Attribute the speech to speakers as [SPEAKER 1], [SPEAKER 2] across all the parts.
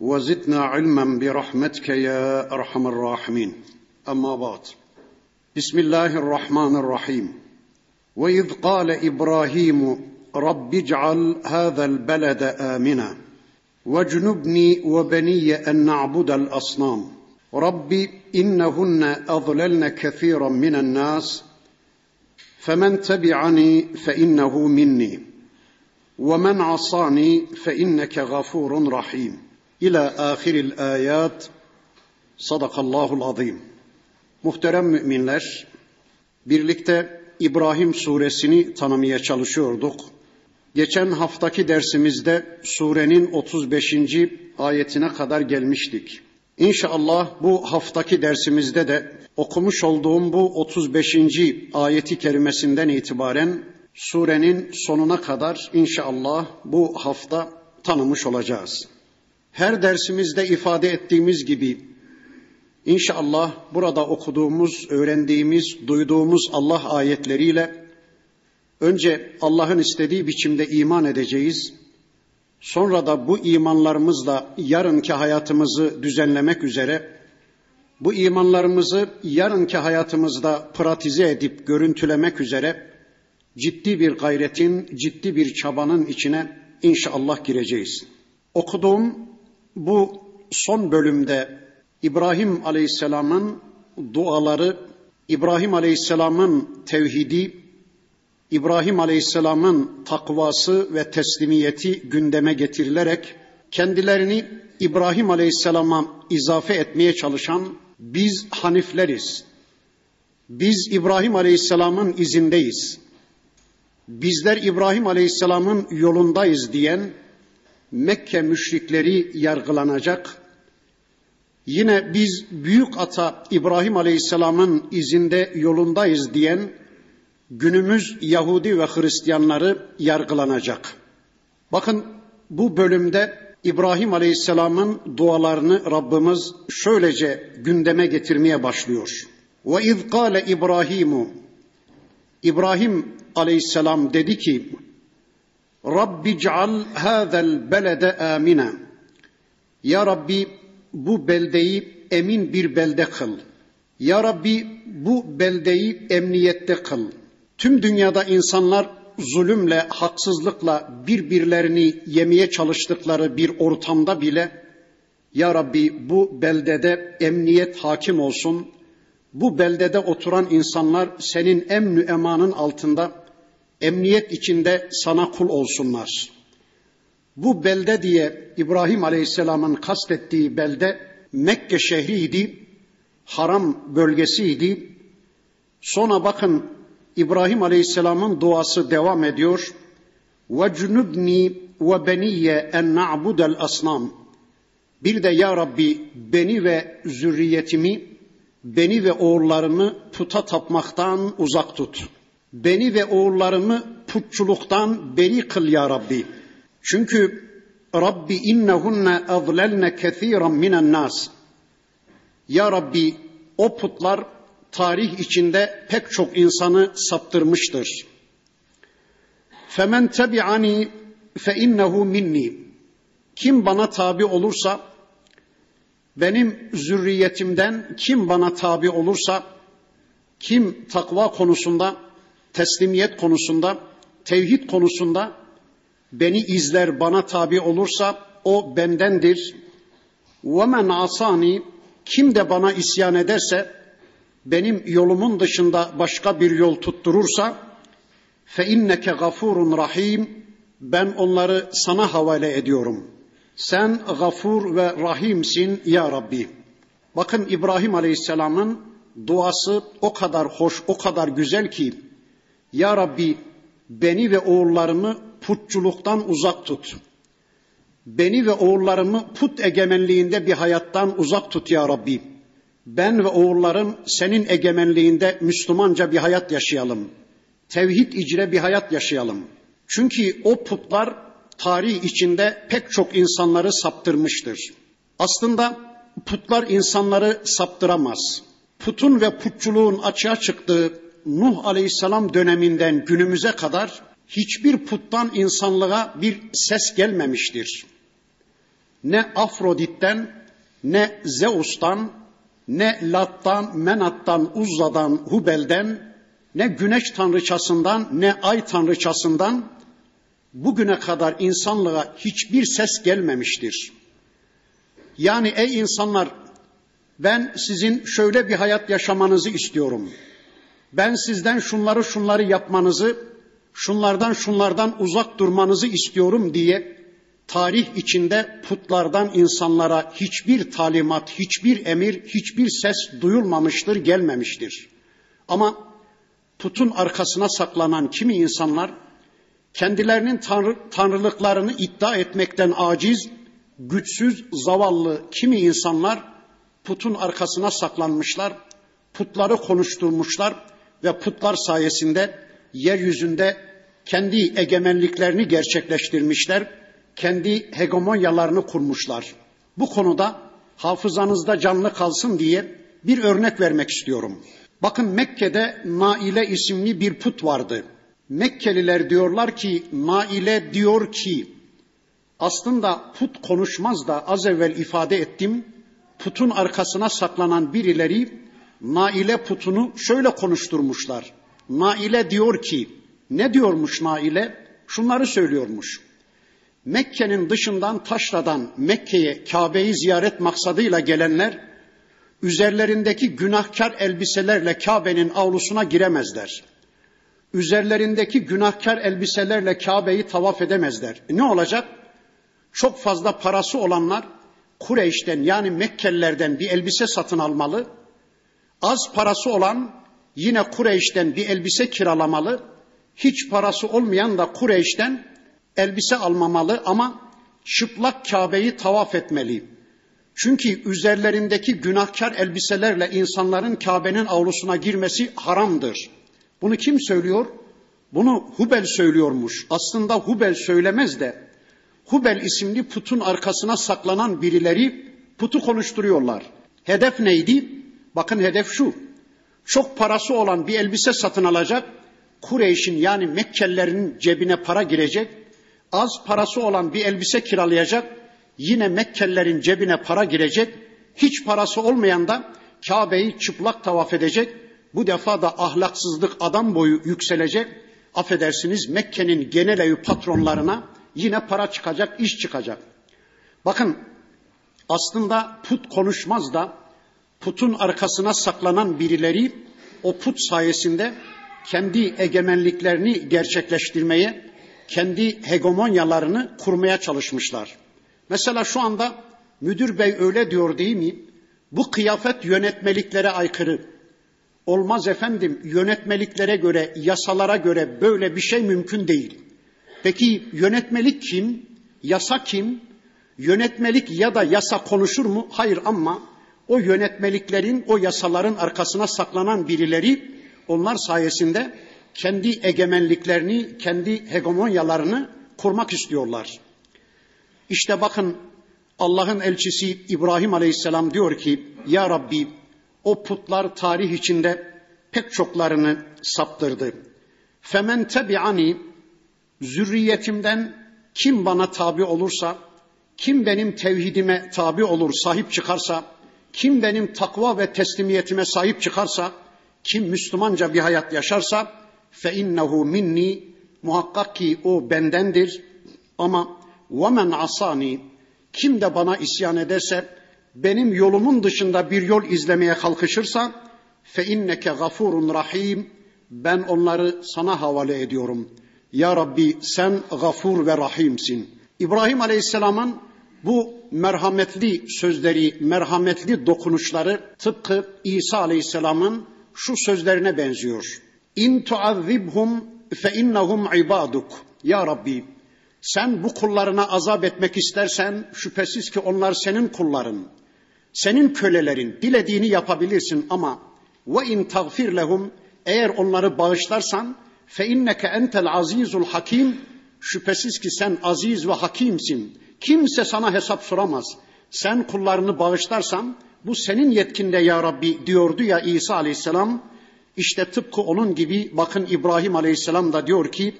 [SPEAKER 1] وزدنا علما برحمتك يا أرحم الراحمين. أما بعد بسم الله الرحمن الرحيم. وإذ قال إبراهيم رب اجعل هذا البلد امنا واجنبني وبني أن نعبد الأصنام. رب إنهن أضللن كثيرا من الناس فمن تبعني فإنه مني ومن عصاني فإنك غفور رحيم. İlâ ahiril ayat. Sadakallahul azim. Muhterem müminler, birlikte İbrahim suresini tanımaya çalışıyorduk. Geçen haftaki dersimizde surenin 35. ayetine kadar gelmiştik. İnşallah bu haftaki dersimizde de okumuş olduğum bu 35. ayeti kerimesinden itibaren surenin sonuna kadar inşallah bu hafta tanımış olacağız her dersimizde ifade ettiğimiz gibi inşallah burada okuduğumuz, öğrendiğimiz, duyduğumuz Allah ayetleriyle önce Allah'ın istediği biçimde iman edeceğiz. Sonra da bu imanlarımızla yarınki hayatımızı düzenlemek üzere bu imanlarımızı yarınki hayatımızda pratize edip görüntülemek üzere ciddi bir gayretin, ciddi bir çabanın içine inşallah gireceğiz. Okuduğum bu son bölümde İbrahim Aleyhisselam'ın duaları, İbrahim Aleyhisselam'ın tevhidi, İbrahim Aleyhisselam'ın takvası ve teslimiyeti gündeme getirilerek kendilerini İbrahim Aleyhisselam'a izafe etmeye çalışan biz Hanifleriz. Biz İbrahim Aleyhisselam'ın izindeyiz. Bizler İbrahim Aleyhisselam'ın yolundayız diyen Mekke müşrikleri yargılanacak. Yine biz büyük ata İbrahim Aleyhisselam'ın izinde yolundayız diyen günümüz Yahudi ve Hristiyanları yargılanacak. Bakın bu bölümde İbrahim Aleyhisselam'ın dualarını Rabbimiz şöylece gündeme getirmeye başlıyor. Ve iz kâle İbrahimu İbrahim Aleyhisselam dedi ki Rabbi ceal hâzel belede amina. Ya Rabbi bu beldeyi emin bir belde kıl. Ya Rabbi bu beldeyi emniyette kıl. Tüm dünyada insanlar zulümle, haksızlıkla birbirlerini yemeye çalıştıkları bir ortamda bile Ya Rabbi bu beldede emniyet hakim olsun. Bu beldede oturan insanlar senin emnü emanın altında emniyet içinde sana kul olsunlar. Bu belde diye İbrahim Aleyhisselam'ın kastettiği belde Mekke şehriydi, haram bölgesiydi. Sonra bakın İbrahim Aleyhisselam'ın duası devam ediyor. Ve cunubni ve beniye en na'budel asnam. Bir de ya Rabbi beni ve zürriyetimi, beni ve oğullarını puta tapmaktan uzak tut.'' Beni ve oğullarımı putçuluktan beri kıl ya Rabbi. Çünkü Rabbi innehunne azlelne kethiren minen nas. Ya Rabbi o putlar tarih içinde pek çok insanı saptırmıştır. Femen tebi'ani fe innehu minni. Kim bana tabi olursa benim zürriyetimden kim bana tabi olursa kim takva konusunda teslimiyet konusunda, tevhid konusunda beni izler, bana tabi olursa o bendendir. وَمَنْ asani Kim de bana isyan ederse, benim yolumun dışında başka bir yol tutturursa, فَاِنَّكَ غَفُورٌ rahim Ben onları sana havale ediyorum. Sen gafur ve rahimsin ya Rabbi. Bakın İbrahim Aleyhisselam'ın duası o kadar hoş, o kadar güzel ki ya Rabbi beni ve oğullarımı putçuluktan uzak tut. Beni ve oğullarımı put egemenliğinde bir hayattan uzak tut ya Rabbi. Ben ve oğullarım senin egemenliğinde Müslümanca bir hayat yaşayalım. Tevhid icre bir hayat yaşayalım. Çünkü o putlar tarih içinde pek çok insanları saptırmıştır. Aslında putlar insanları saptıramaz. Putun ve putçuluğun açığa çıktığı Nuh Aleyhisselam döneminden günümüze kadar hiçbir puttan insanlığa bir ses gelmemiştir. Ne Afrodit'ten, ne Zeus'tan, ne Lat'tan, Menat'tan, Uzza'dan, Hubel'den, ne güneş tanrıçasından, ne ay tanrıçasından bugüne kadar insanlığa hiçbir ses gelmemiştir. Yani ey insanlar ben sizin şöyle bir hayat yaşamanızı istiyorum. Ben sizden şunları şunları yapmanızı, şunlardan şunlardan uzak durmanızı istiyorum diye tarih içinde putlardan insanlara hiçbir talimat, hiçbir emir, hiçbir ses duyulmamıştır, gelmemiştir. Ama putun arkasına saklanan kimi insanlar kendilerinin tanrı, tanrılıklarını iddia etmekten aciz, güçsüz, zavallı kimi insanlar putun arkasına saklanmışlar, putları konuşturmuşlar ve putlar sayesinde yeryüzünde kendi egemenliklerini gerçekleştirmişler, kendi hegemonyalarını kurmuşlar. Bu konuda hafızanızda canlı kalsın diye bir örnek vermek istiyorum. Bakın Mekke'de Naile isimli bir put vardı. Mekkeliler diyorlar ki Naile diyor ki aslında put konuşmaz da az evvel ifade ettim. Putun arkasına saklanan birileri Naile putunu şöyle konuşturmuşlar. Naile diyor ki ne diyormuş Naile? Şunları söylüyormuş. Mekke'nin dışından taşradan Mekke'ye Kabe'yi ziyaret maksadıyla gelenler üzerlerindeki günahkar elbiselerle Kabe'nin avlusuna giremezler. Üzerlerindeki günahkar elbiselerle Kabe'yi tavaf edemezler. Ne olacak? Çok fazla parası olanlar Kureyş'ten yani Mekkelilerden bir elbise satın almalı. Az parası olan yine Kureyş'ten bir elbise kiralamalı. Hiç parası olmayan da Kureyş'ten elbise almamalı ama çıplak Kabe'yi tavaf etmeli. Çünkü üzerlerindeki günahkar elbiselerle insanların Kabe'nin avlusuna girmesi haramdır. Bunu kim söylüyor? Bunu Hubel söylüyormuş. Aslında Hubel söylemez de Hubel isimli putun arkasına saklanan birileri putu konuşturuyorlar. Hedef neydi? Bakın hedef şu. Çok parası olan bir elbise satın alacak. Kureyş'in yani Mekkelilerin cebine para girecek. Az parası olan bir elbise kiralayacak. Yine Mekkelilerin cebine para girecek. Hiç parası olmayan da Kabe'yi çıplak tavaf edecek. Bu defa da ahlaksızlık adam boyu yükselecek. Affedersiniz Mekke'nin genel evi patronlarına yine para çıkacak, iş çıkacak. Bakın aslında put konuşmaz da putun arkasına saklanan birileri o put sayesinde kendi egemenliklerini gerçekleştirmeye, kendi hegemonyalarını kurmaya çalışmışlar. Mesela şu anda müdür bey öyle diyor değil mi? Bu kıyafet yönetmeliklere aykırı. Olmaz efendim yönetmeliklere göre, yasalara göre böyle bir şey mümkün değil. Peki yönetmelik kim? Yasa kim? Yönetmelik ya da yasa konuşur mu? Hayır ama o yönetmeliklerin, o yasaların arkasına saklanan birileri onlar sayesinde kendi egemenliklerini, kendi hegemonyalarını kurmak istiyorlar. İşte bakın Allah'ın elçisi İbrahim Aleyhisselam diyor ki Ya Rabbi o putlar tarih içinde pek çoklarını saptırdı. Femen tebi'ani zürriyetimden kim bana tabi olursa, kim benim tevhidime tabi olur, sahip çıkarsa, kim benim takva ve teslimiyetime sahip çıkarsa, kim Müslümanca bir hayat yaşarsa fe innehu minni muhakkak ki o bendendir ama ve men asani kim de bana isyan ederse benim yolumun dışında bir yol izlemeye kalkışırsa fe inneke gafurun rahim ben onları sana havale ediyorum. Ya Rabbi sen gafur ve rahimsin. İbrahim Aleyhisselam'ın bu merhametli sözleri, merhametli dokunuşları tıpkı İsa Aleyhisselam'ın şu sözlerine benziyor. İn tuazzibhum fe innahum ibaduk. Ya Rabbi Sen bu kullarına azap etmek istersen şüphesiz ki onlar senin kulların, senin kölelerin. Dilediğini yapabilirsin ama ve in tagfir lehum eğer onları bağışlarsan fe inneke entel azizul hakim şüphesiz ki sen aziz ve hakimsin. Kimse sana hesap soramaz. Sen kullarını bağışlarsan bu senin yetkinde ya Rabbi diyordu ya İsa aleyhisselam. İşte tıpkı onun gibi bakın İbrahim aleyhisselam da diyor ki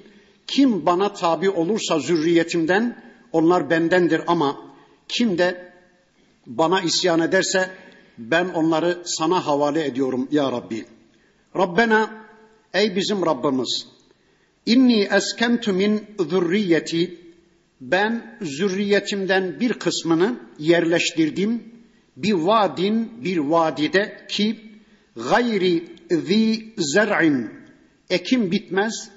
[SPEAKER 1] kim bana tabi olursa zürriyetimden onlar bendendir ama kim de bana isyan ederse ben onları sana havale ediyorum ya Rabbi. Rabbena ey bizim Rabbimiz inni eskentu min zürriyeti ben zürriyetimden bir kısmını yerleştirdim bir vadin bir vadide ki gayri zi zer'in ekim bitmez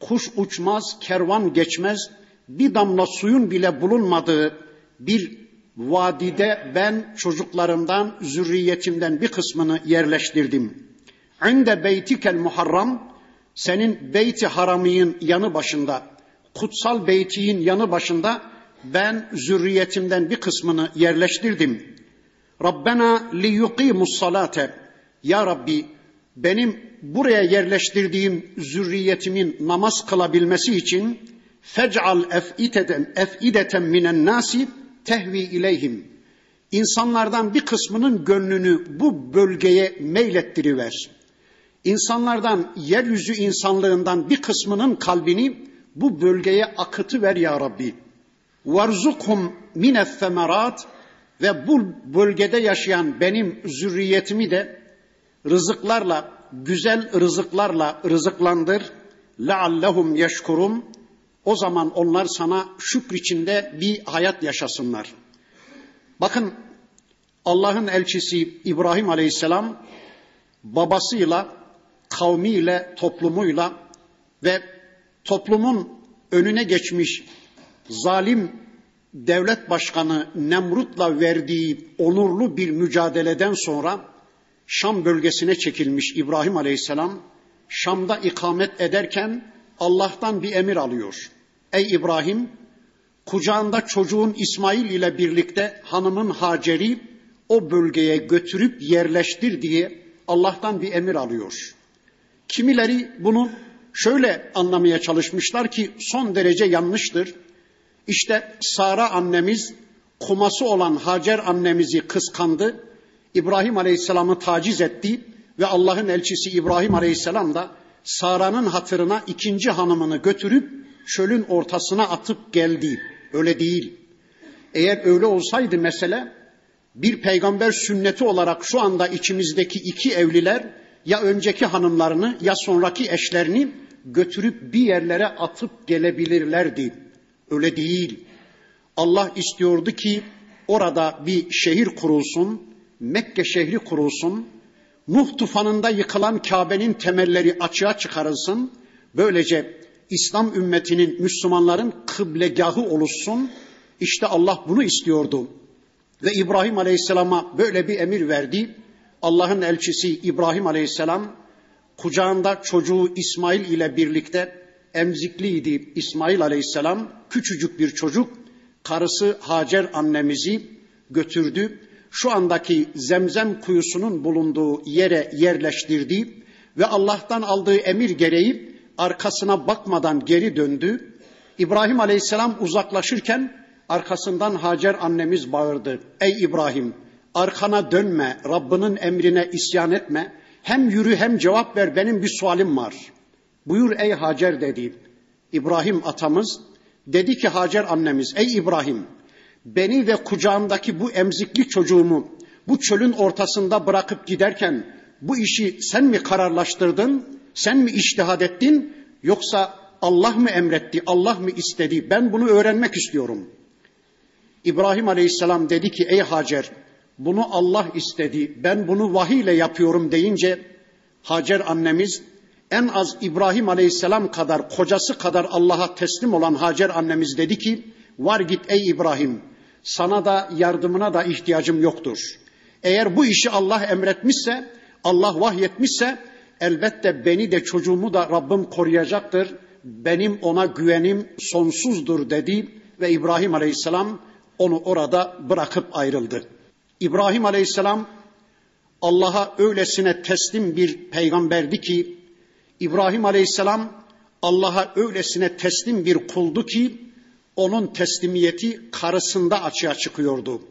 [SPEAKER 1] kuş uçmaz, kervan geçmez, bir damla suyun bile bulunmadığı bir vadide ben çocuklarımdan, zürriyetimden bir kısmını yerleştirdim. İnde beytikel muharram, senin beyti haramiyin yanı başında, kutsal beytiyin yanı başında ben zürriyetimden bir kısmını yerleştirdim. Rabbena li yuqimus salate. Ya Rabbi benim buraya yerleştirdiğim zürriyetimin namaz kılabilmesi için fec'al ef'ideten ef'ideten minen nasi tehvi ileyhim. İnsanlardan bir kısmının gönlünü bu bölgeye meylettiriver. İnsanlardan, yeryüzü insanlığından bir kısmının kalbini bu bölgeye akıtı ver ya Rabbi. Varzukhum mine semerat ve bu bölgede yaşayan benim zürriyetimi de rızıklarla, güzel rızıklarla rızıklandır. Leallehum yeşkurum. O zaman onlar sana şükür içinde bir hayat yaşasınlar. Bakın Allah'ın elçisi İbrahim Aleyhisselam babasıyla, kavmiyle, toplumuyla ve toplumun önüne geçmiş zalim devlet başkanı Nemrut'la verdiği onurlu bir mücadeleden sonra Şam bölgesine çekilmiş İbrahim Aleyhisselam Şam'da ikamet ederken Allah'tan bir emir alıyor. Ey İbrahim kucağında çocuğun İsmail ile birlikte hanımın Hacer'i o bölgeye götürüp yerleştir diye Allah'tan bir emir alıyor. Kimileri bunu şöyle anlamaya çalışmışlar ki son derece yanlıştır. İşte Sara annemiz kuması olan Hacer annemizi kıskandı İbrahim Aleyhisselam'ı taciz etti ve Allah'ın elçisi İbrahim Aleyhisselam da Sara'nın hatırına ikinci hanımını götürüp çölün ortasına atıp geldi. Öyle değil. Eğer öyle olsaydı mesele bir peygamber sünneti olarak şu anda içimizdeki iki evliler ya önceki hanımlarını ya sonraki eşlerini götürüp bir yerlere atıp gelebilirlerdi. Öyle değil. Allah istiyordu ki orada bir şehir kurulsun, Mekke şehri kurulsun, Nuh tufanında yıkılan Kabe'nin temelleri açığa çıkarılsın, böylece İslam ümmetinin, Müslümanların kıblegahı oluşsun. İşte Allah bunu istiyordu. Ve İbrahim Aleyhisselam'a böyle bir emir verdi. Allah'ın elçisi İbrahim Aleyhisselam kucağında çocuğu İsmail ile birlikte emzikliydi İsmail Aleyhisselam. Küçücük bir çocuk. Karısı Hacer annemizi götürdü şu andaki zemzem kuyusunun bulunduğu yere yerleştirdi ve Allah'tan aldığı emir gereği arkasına bakmadan geri döndü. İbrahim Aleyhisselam uzaklaşırken arkasından Hacer annemiz bağırdı. Ey İbrahim arkana dönme, Rabbinin emrine isyan etme. Hem yürü hem cevap ver benim bir sualim var. Buyur ey Hacer dedi. İbrahim atamız dedi ki Hacer annemiz ey İbrahim beni ve kucağımdaki bu emzikli çocuğumu bu çölün ortasında bırakıp giderken bu işi sen mi kararlaştırdın? Sen mi iştihad ettin? Yoksa Allah mı emretti? Allah mı istedi? Ben bunu öğrenmek istiyorum. İbrahim Aleyhisselam dedi ki ey Hacer bunu Allah istedi. Ben bunu vahiy ile yapıyorum deyince Hacer annemiz en az İbrahim Aleyhisselam kadar kocası kadar Allah'a teslim olan Hacer annemiz dedi ki var git ey İbrahim sana da yardımına da ihtiyacım yoktur. Eğer bu işi Allah emretmişse, Allah vahyetmişse elbette beni de çocuğumu da Rabbim koruyacaktır. benim ona güvenim sonsuzdur dedi ve İbrahim Aleyhisselam onu orada bırakıp ayrıldı. İbrahim Aleyhisselam Allah'a öylesine teslim bir peygamberdi ki İbrahim Aleyhisselam Allah'a öylesine teslim bir kuldu ki onun teslimiyeti karısında açığa çıkıyordu.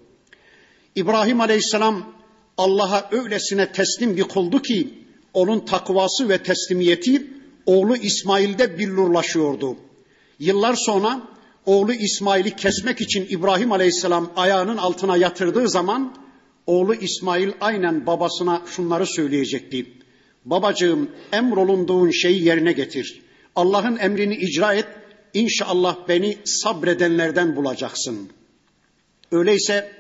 [SPEAKER 1] İbrahim Aleyhisselam Allah'a öylesine teslim bir kuldu ki onun takvası ve teslimiyeti oğlu İsmail'de billurlaşıyordu. Yıllar sonra oğlu İsmail'i kesmek için İbrahim Aleyhisselam ayağının altına yatırdığı zaman oğlu İsmail aynen babasına şunları söyleyecekti. Babacığım emrolunduğun şeyi yerine getir. Allah'ın emrini icra et. İnşallah beni sabredenlerden bulacaksın. Öyleyse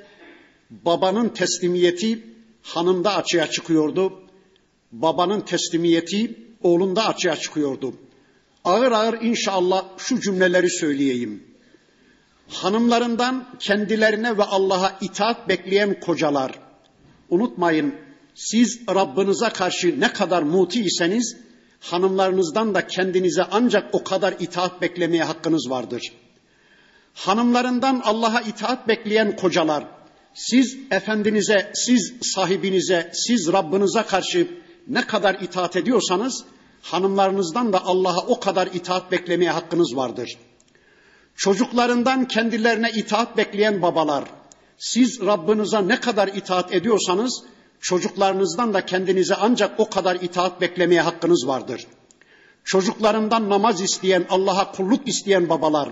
[SPEAKER 1] babanın teslimiyeti hanımda açığa çıkıyordu. Babanın teslimiyeti oğlunda açığa çıkıyordu. Ağır ağır inşallah şu cümleleri söyleyeyim. Hanımlarından kendilerine ve Allah'a itaat bekleyen kocalar, unutmayın siz Rabbinize karşı ne kadar muti iseniz, hanımlarınızdan da kendinize ancak o kadar itaat beklemeye hakkınız vardır. Hanımlarından Allah'a itaat bekleyen kocalar, siz efendinize, siz sahibinize, siz Rabbinize karşı ne kadar itaat ediyorsanız, hanımlarınızdan da Allah'a o kadar itaat beklemeye hakkınız vardır. Çocuklarından kendilerine itaat bekleyen babalar, siz Rabbinize ne kadar itaat ediyorsanız, çocuklarınızdan da kendinize ancak o kadar itaat beklemeye hakkınız vardır. Çocuklarından namaz isteyen, Allah'a kulluk isteyen babalar,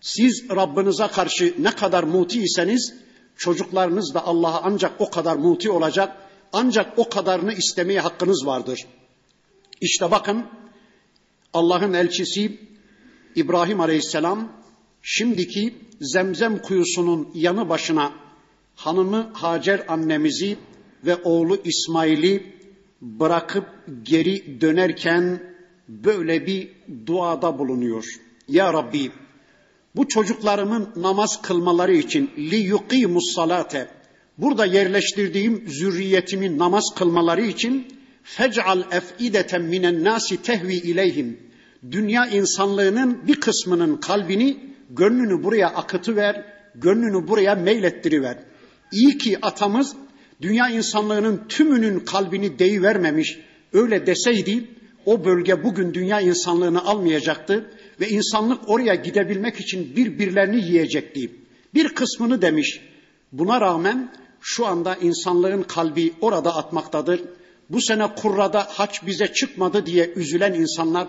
[SPEAKER 1] siz Rabbinize karşı ne kadar muti iseniz, çocuklarınız da Allah'a ancak o kadar muti olacak, ancak o kadarını istemeye hakkınız vardır. İşte bakın Allah'ın elçisi İbrahim Aleyhisselam şimdiki Zemzem kuyusunun yanı başına hanımı Hacer annemizi ve oğlu İsmail'i bırakıp geri dönerken böyle bir duada bulunuyor. Ya Rabbi bu çocuklarımın namaz kılmaları için li yuqimus salate burada yerleştirdiğim zürriyetimin namaz kılmaları için fec'al ef'ideten minen nasi tehvi ileyhim dünya insanlığının bir kısmının kalbini gönlünü buraya akıtıver gönlünü buraya meylettiriver İyi ki atamız dünya insanlığının tümünün kalbini deyivermemiş öyle deseydi o bölge bugün dünya insanlığını almayacaktı ve insanlık oraya gidebilmek için birbirlerini yiyecekti. Bir kısmını demiş. Buna rağmen şu anda insanlığın kalbi orada atmaktadır. Bu sene kurrada haç bize çıkmadı diye üzülen insanlar,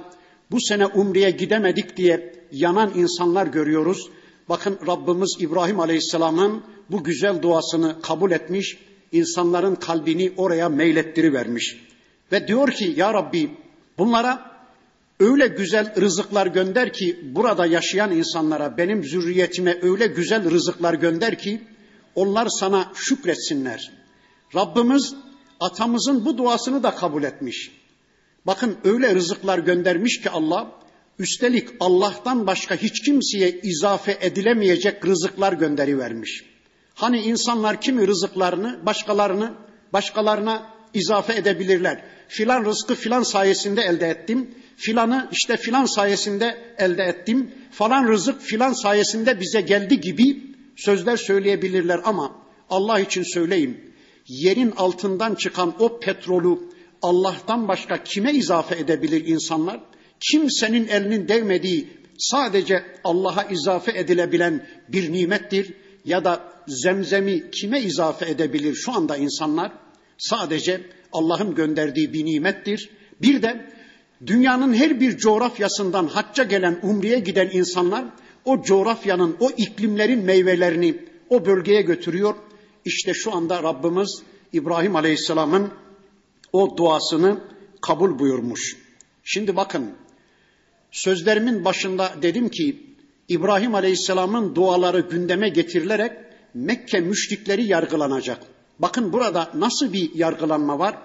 [SPEAKER 1] bu sene umreye gidemedik diye yanan insanlar görüyoruz. Bakın Rabbimiz İbrahim Aleyhisselam'ın bu güzel duasını kabul etmiş, insanların kalbini oraya meylettirivermiş. Ve diyor ki ya Rabbi bunlara öyle güzel rızıklar gönder ki burada yaşayan insanlara benim zürriyetime öyle güzel rızıklar gönder ki onlar sana şükretsinler. Rabbimiz atamızın bu duasını da kabul etmiş. Bakın öyle rızıklar göndermiş ki Allah üstelik Allah'tan başka hiç kimseye izafe edilemeyecek rızıklar gönderi vermiş. Hani insanlar kimi rızıklarını başkalarını başkalarına izafe edebilirler. Filan rızkı filan sayesinde elde ettim. Filanı işte filan sayesinde elde ettim. Falan rızık filan sayesinde bize geldi gibi sözler söyleyebilirler ama Allah için söyleyeyim. Yerin altından çıkan o petrolü Allah'tan başka kime izafe edebilir insanlar? Kimsenin elinin değmediği sadece Allah'a izafe edilebilen bir nimettir ya da zemzemi kime izafe edebilir şu anda insanlar? Sadece Allah'ın gönderdiği bir nimettir. Bir de dünyanın her bir coğrafyasından hacca gelen, umreye giden insanlar o coğrafyanın, o iklimlerin meyvelerini o bölgeye götürüyor. İşte şu anda Rabbimiz İbrahim Aleyhisselam'ın o duasını kabul buyurmuş. Şimdi bakın sözlerimin başında dedim ki İbrahim Aleyhisselam'ın duaları gündeme getirilerek Mekke müşrikleri yargılanacak. Bakın burada nasıl bir yargılanma var?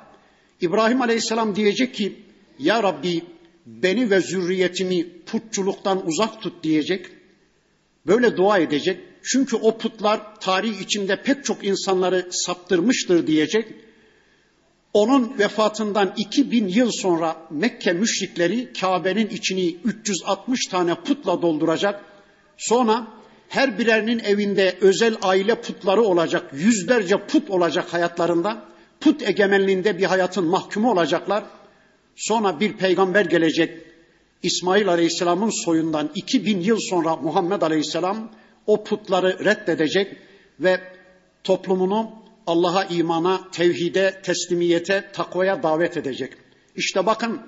[SPEAKER 1] İbrahim Aleyhisselam diyecek ki Ya Rabbi beni ve zürriyetimi putçuluktan uzak tut diyecek. Böyle dua edecek. Çünkü o putlar tarih içinde pek çok insanları saptırmıştır diyecek. Onun vefatından 2000 yıl sonra Mekke müşrikleri Kabe'nin içini 360 tane putla dolduracak. Sonra her birerinin evinde özel aile putları olacak. Yüzlerce put olacak hayatlarında. Put egemenliğinde bir hayatın mahkumu olacaklar. Sonra bir peygamber gelecek. İsmail Aleyhisselam'ın soyundan 2000 yıl sonra Muhammed Aleyhisselam o putları reddedecek ve toplumunu Allah'a imana, tevhide, teslimiyete, takvaya davet edecek. İşte bakın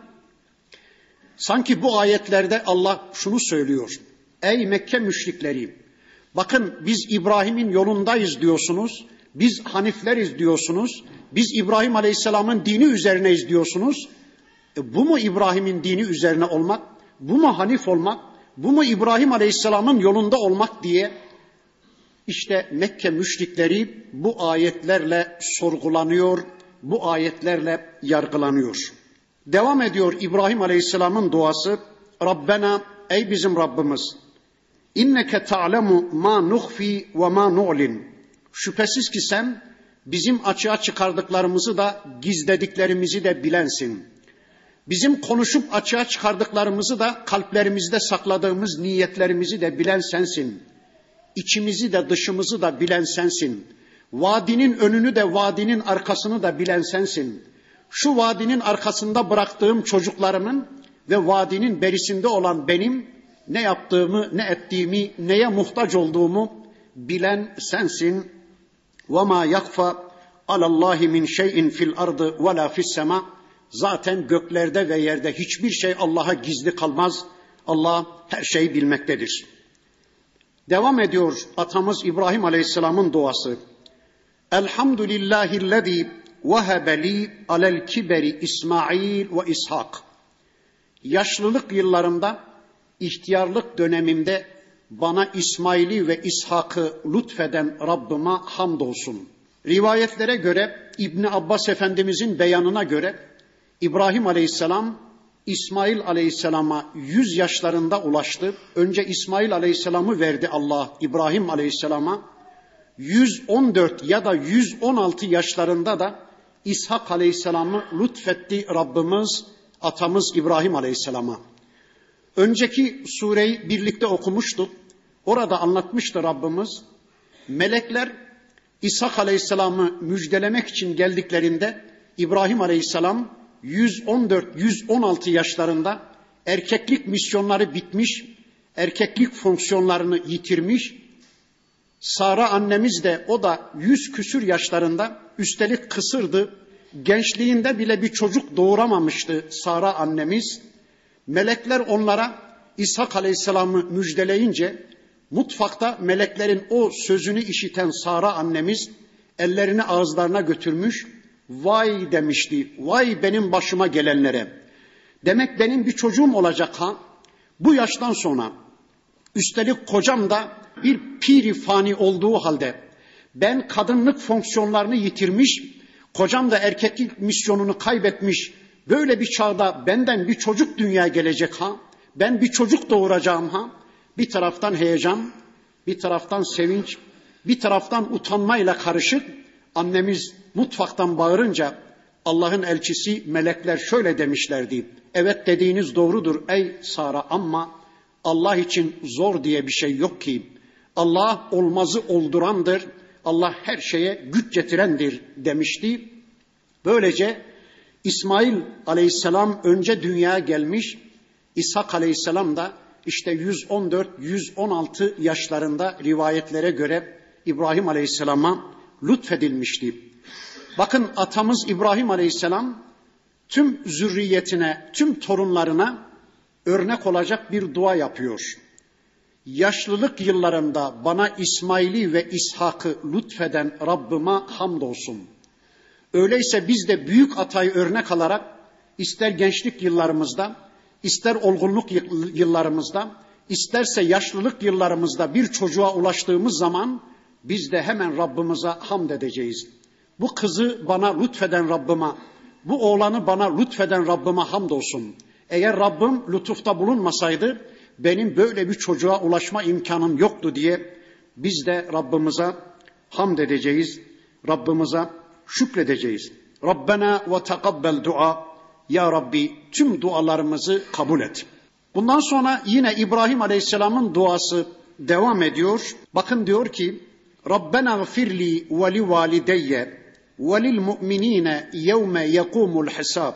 [SPEAKER 1] sanki bu ayetlerde Allah şunu söylüyor. Ey Mekke müşrikleri bakın biz İbrahim'in yolundayız diyorsunuz. Biz Hanifleriz diyorsunuz. Biz İbrahim Aleyhisselam'ın dini üzerineyiz diyorsunuz. E, bu mu İbrahim'in dini üzerine olmak? Bu mu Hanif olmak? Bu mu İbrahim Aleyhisselam'ın yolunda olmak diye işte Mekke müşrikleri bu ayetlerle sorgulanıyor, bu ayetlerle yargılanıyor. Devam ediyor İbrahim Aleyhisselam'ın duası. Rabbena ey bizim Rabbimiz inneke ta'lemu ma nuhfi ve ma nu'lin. Şüphesiz ki sen bizim açığa çıkardıklarımızı da gizlediklerimizi de bilensin. Bizim konuşup açığa çıkardıklarımızı da kalplerimizde sakladığımız niyetlerimizi de bilen sensin.'' içimizi de dışımızı da bilen sensin. Vadinin önünü de vadinin arkasını da bilen sensin. Şu vadinin arkasında bıraktığım çocuklarımın ve vadinin berisinde olan benim ne yaptığımı, ne ettiğimi, neye muhtaç olduğumu bilen sensin. Ve ma yakfa alallahi min şeyin fil ardı ve la fis sema. Zaten göklerde ve yerde hiçbir şey Allah'a gizli kalmaz. Allah her şeyi bilmektedir.'' Devam ediyor atamız İbrahim Aleyhisselam'ın duası. Elhamdülillahillezî vehebe li alel kiberi İsmail ve İshak. Yaşlılık yıllarımda, ihtiyarlık dönemimde bana İsmail'i ve İshak'ı lütfeden Rabbime hamdolsun. Rivayetlere göre İbni Abbas Efendimizin beyanına göre İbrahim Aleyhisselam İsmail Aleyhisselam'a 100 yaşlarında ulaştı. Önce İsmail Aleyhisselam'ı verdi Allah İbrahim Aleyhisselam'a. 114 ya da 116 yaşlarında da İshak Aleyhisselam'ı lütfetti Rabbimiz atamız İbrahim Aleyhisselam'a. Önceki sureyi birlikte okumuştuk. Orada anlatmıştı Rabbimiz. Melekler İshak Aleyhisselam'ı müjdelemek için geldiklerinde İbrahim Aleyhisselam 114-116 yaşlarında erkeklik misyonları bitmiş, erkeklik fonksiyonlarını yitirmiş. Sara annemiz de o da yüz küsür yaşlarında üstelik kısırdı. Gençliğinde bile bir çocuk doğuramamıştı Sara annemiz. Melekler onlara İshak Aleyhisselam'ı müjdeleyince mutfakta meleklerin o sözünü işiten Sara annemiz ellerini ağızlarına götürmüş Vay demişti. Vay benim başıma gelenlere. Demek benim bir çocuğum olacak ha. Bu yaştan sonra üstelik kocam da bir piri fani olduğu halde ben kadınlık fonksiyonlarını yitirmiş, kocam da erkeklik misyonunu kaybetmiş. Böyle bir çağda benden bir çocuk dünyaya gelecek ha. Ben bir çocuk doğuracağım ha. Bir taraftan heyecan, bir taraftan sevinç, bir taraftan utanmayla karışık annemiz mutfaktan bağırınca Allah'ın elçisi melekler şöyle demişlerdi. Evet dediğiniz doğrudur ey Sara ama Allah için zor diye bir şey yok ki. Allah olmazı oldurandır. Allah her şeye güç getirendir demişti. Böylece İsmail aleyhisselam önce dünyaya gelmiş. İshak aleyhisselam da işte 114-116 yaşlarında rivayetlere göre İbrahim aleyhisselama lütfedilmişti. Bakın atamız İbrahim Aleyhisselam tüm zürriyetine, tüm torunlarına örnek olacak bir dua yapıyor. Yaşlılık yıllarında bana İsmail'i ve İshak'ı lütfeden Rabbime hamdolsun. Öyleyse biz de büyük atayı örnek alarak ister gençlik yıllarımızda, ister olgunluk yıllarımızda, isterse yaşlılık yıllarımızda bir çocuğa ulaştığımız zaman biz de hemen Rabbimize hamd edeceğiz. Bu kızı bana lütfeden Rabbime, bu oğlanı bana lütfeden Rabbime hamdolsun. Eğer Rabbim lütufta bulunmasaydı benim böyle bir çocuğa ulaşma imkanım yoktu diye biz de Rabbimize hamd edeceğiz. Rabbimize şükredeceğiz. Rabbena ve tekabbel dua. Ya Rabbi tüm dualarımızı kabul et. Bundan sonra yine İbrahim Aleyhisselam'ın duası devam ediyor. Bakın diyor ki Rabbena gfirli ve li valideyye ve lil mu'minine yevme yekumul hesab.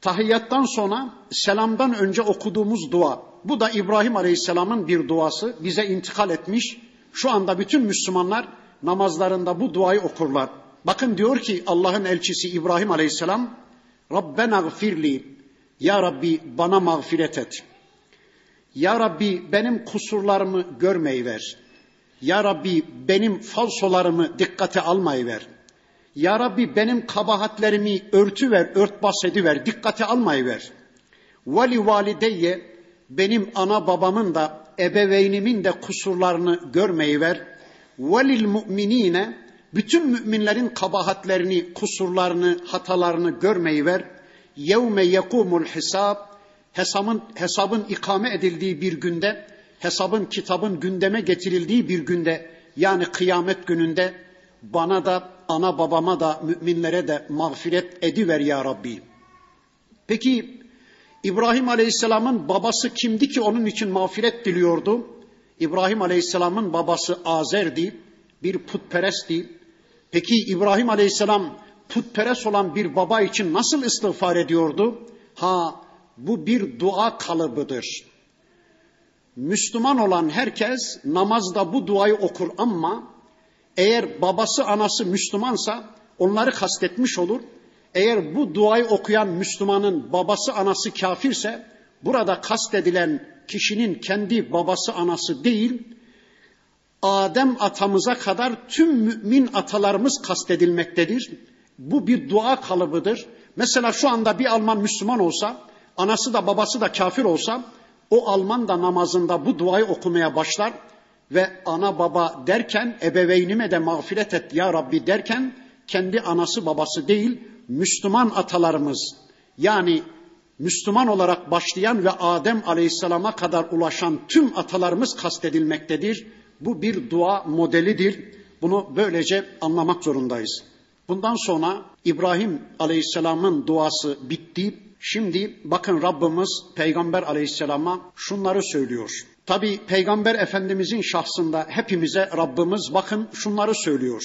[SPEAKER 1] Tahiyyattan sonra selamdan önce okuduğumuz dua. Bu da İbrahim Aleyhisselam'ın bir duası. Bize intikal etmiş. Şu anda bütün Müslümanlar namazlarında bu duayı okurlar. Bakın diyor ki Allah'ın elçisi İbrahim Aleyhisselam Rabbena gfirli Ya Rabbi bana mağfiret et. Ya Rabbi benim kusurlarımı görmeyi ver. Ya Rabbi benim falsolarımı dikkate almayı ver. Ya Rabbi benim kabahatlerimi örtü ver, örtbas ediver, dikkate almayı ver. Vali valideyye benim ana babamın da ebeveynimin de kusurlarını görmeyi ver. Velil mu'minine bütün müminlerin kabahatlerini, kusurlarını, hatalarını görmeyi ver. Yevme yekumul hesab hesabın, hesabın ikame edildiği bir günde, hesabın kitabın gündeme getirildiği bir günde yani kıyamet gününde bana da ana babama da müminlere de mağfiret ediver ya Rabbi. Peki İbrahim Aleyhisselam'ın babası kimdi ki onun için mağfiret diliyordu? İbrahim Aleyhisselam'ın babası Azer'di, bir putperestti. Peki İbrahim Aleyhisselam putperest olan bir baba için nasıl istiğfar ediyordu? Ha bu bir dua kalıbıdır. Müslüman olan herkes namazda bu duayı okur ama eğer babası anası Müslümansa onları kastetmiş olur. Eğer bu duayı okuyan Müslümanın babası anası kafirse burada kastedilen kişinin kendi babası anası değil, Adem atamıza kadar tüm mümin atalarımız kastedilmektedir. Bu bir dua kalıbıdır. Mesela şu anda bir Alman Müslüman olsa, anası da babası da kafir olsa, o Alman da namazında bu duayı okumaya başlar ve ana baba derken ebeveynime de mağfiret et ya Rabbi derken kendi anası babası değil Müslüman atalarımız yani Müslüman olarak başlayan ve Adem Aleyhisselam'a kadar ulaşan tüm atalarımız kastedilmektedir. Bu bir dua modelidir. Bunu böylece anlamak zorundayız. Bundan sonra İbrahim Aleyhisselam'ın duası bitti. Şimdi bakın Rabbimiz Peygamber Aleyhisselam'a şunları söylüyor. Tabi Peygamber Efendimizin şahsında hepimize Rabbimiz bakın şunları söylüyor.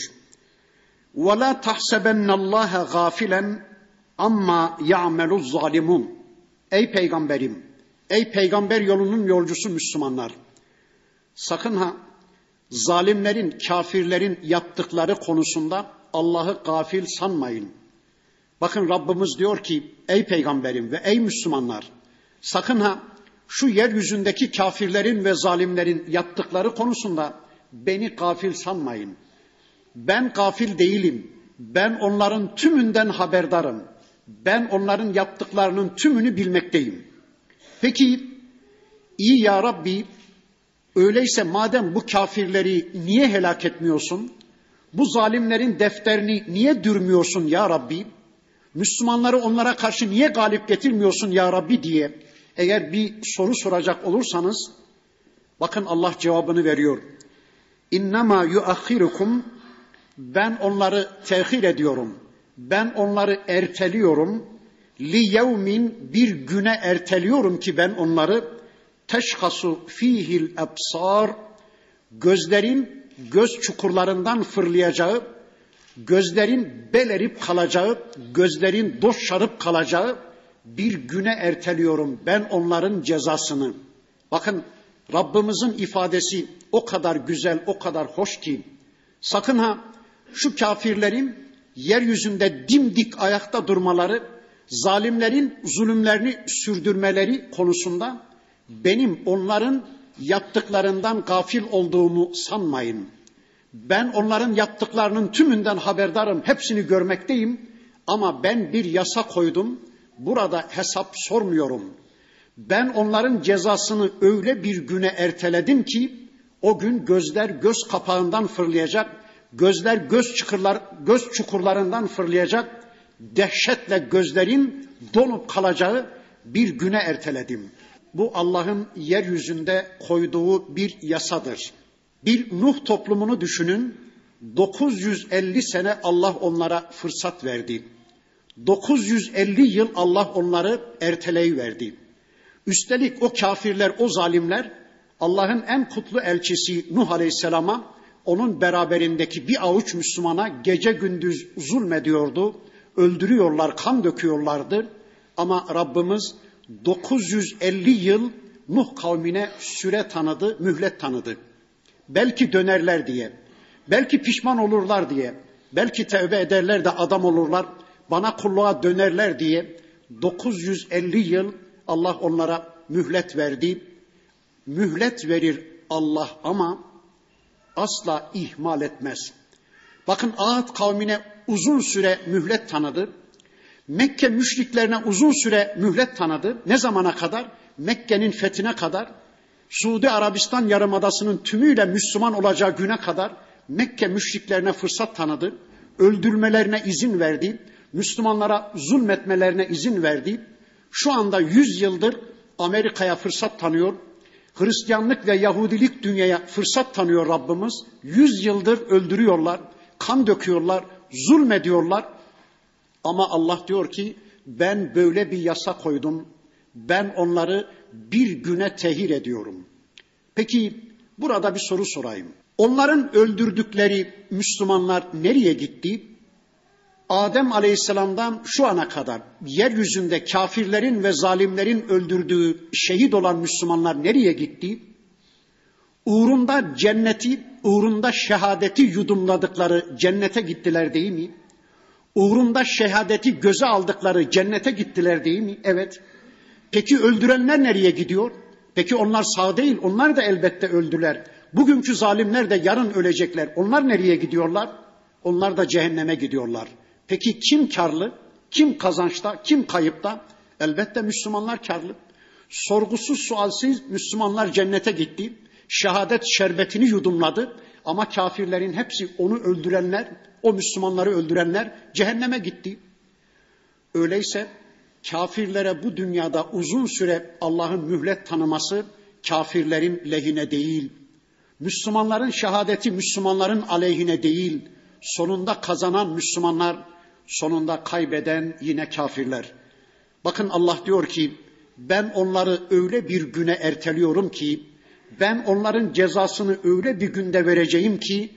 [SPEAKER 1] وَلَا تَحْسَبَنَّ اللّٰهَ غَافِلًا amma ya'melu zalimun. Ey peygamberim, ey peygamber yolunun yolcusu Müslümanlar. Sakın ha zalimlerin, kafirlerin yaptıkları konusunda Allah'ı gafil sanmayın. Bakın Rabbimiz diyor ki ey peygamberim ve ey Müslümanlar sakın ha şu yeryüzündeki kafirlerin ve zalimlerin yaptıkları konusunda beni gafil sanmayın. Ben gafil değilim. Ben onların tümünden haberdarım. Ben onların yaptıklarının tümünü bilmekteyim. Peki iyi ya Rabbi öyleyse madem bu kafirleri niye helak etmiyorsun? Bu zalimlerin defterini niye dürmüyorsun ya Rabbi? Müslümanları onlara karşı niye galip getirmiyorsun ya Rabbi diye eğer bir soru soracak olursanız bakın Allah cevabını veriyor. İnnemâ yuakhirukum ben onları tehir ediyorum. Ben onları erteliyorum. Li yevmin bir güne erteliyorum ki ben onları teşhasu fihil ebsar gözlerin göz çukurlarından fırlayacağı, gözlerin belerip kalacağı, gözlerin doşarıp kalacağı bir güne erteliyorum ben onların cezasını. Bakın Rabbimizin ifadesi o kadar güzel, o kadar hoş ki sakın ha şu kafirlerin yeryüzünde dimdik ayakta durmaları, zalimlerin zulümlerini sürdürmeleri konusunda benim onların yaptıklarından gafil olduğumu sanmayın. Ben onların yaptıklarının tümünden haberdarım, hepsini görmekteyim ama ben bir yasa koydum. Burada hesap sormuyorum. Ben onların cezasını öyle bir güne erteledim ki o gün gözler göz kapağından fırlayacak, gözler göz çukurlar göz çukurlarından fırlayacak, dehşetle gözlerin donup kalacağı bir güne erteledim. Bu Allah'ın yeryüzünde koyduğu bir yasadır. Bir Nuh toplumunu düşünün. 950 sene Allah onlara fırsat verdi. 950 yıl Allah onları erteleyiverdi. Üstelik o kafirler, o zalimler Allah'ın en kutlu elçisi Nuh Aleyhisselam'a onun beraberindeki bir avuç Müslümana gece gündüz zulmediyordu. Öldürüyorlar, kan döküyorlardı. Ama Rabbimiz 950 yıl Nuh kavmine süre tanıdı, mühlet tanıdı. Belki dönerler diye, belki pişman olurlar diye, belki tevbe ederler de adam olurlar, bana kulluğa dönerler diye 950 yıl Allah onlara mühlet verdi. Mühlet verir Allah ama asla ihmal etmez. Bakın Ağat kavmine uzun süre mühlet tanıdı. Mekke müşriklerine uzun süre mühlet tanıdı. Ne zamana kadar? Mekke'nin fethine kadar. Suudi Arabistan yarımadasının tümüyle Müslüman olacağı güne kadar Mekke müşriklerine fırsat tanıdı. Öldürmelerine izin verdi. Müslümanlara zulmetmelerine izin verdi. Şu anda yüz yıldır Amerika'ya fırsat tanıyor. Hristiyanlık ve Yahudilik dünyaya fırsat tanıyor Rabbimiz. Yüz yıldır öldürüyorlar, kan döküyorlar, zulmediyorlar. Ama Allah diyor ki ben böyle bir yasa koydum. Ben onları bir güne tehir ediyorum. Peki burada bir soru sorayım. Onların öldürdükleri Müslümanlar nereye gitti? Adem Aleyhisselam'dan şu ana kadar yeryüzünde kafirlerin ve zalimlerin öldürdüğü şehit olan Müslümanlar nereye gitti? Uğrunda cenneti, uğrunda şehadeti yudumladıkları cennete gittiler değil mi? Uğrunda şehadeti göze aldıkları cennete gittiler değil mi? Evet. Peki öldürenler nereye gidiyor? Peki onlar sağ değil, onlar da elbette öldüler. Bugünkü zalimler de yarın ölecekler. Onlar nereye gidiyorlar? Onlar da cehenneme gidiyorlar. Peki kim karlı? Kim kazançta? Kim kayıpta? Elbette Müslümanlar karlı. Sorgusuz sualsiz Müslümanlar cennete gitti. Şehadet şerbetini yudumladı. Ama kafirlerin hepsi onu öldürenler, o Müslümanları öldürenler cehenneme gitti. Öyleyse kafirlere bu dünyada uzun süre Allah'ın mühlet tanıması kafirlerin lehine değil. Müslümanların şehadeti Müslümanların aleyhine değil. Sonunda kazanan Müslümanlar sonunda kaybeden yine kafirler. Bakın Allah diyor ki ben onları öyle bir güne erteliyorum ki ben onların cezasını öyle bir günde vereceğim ki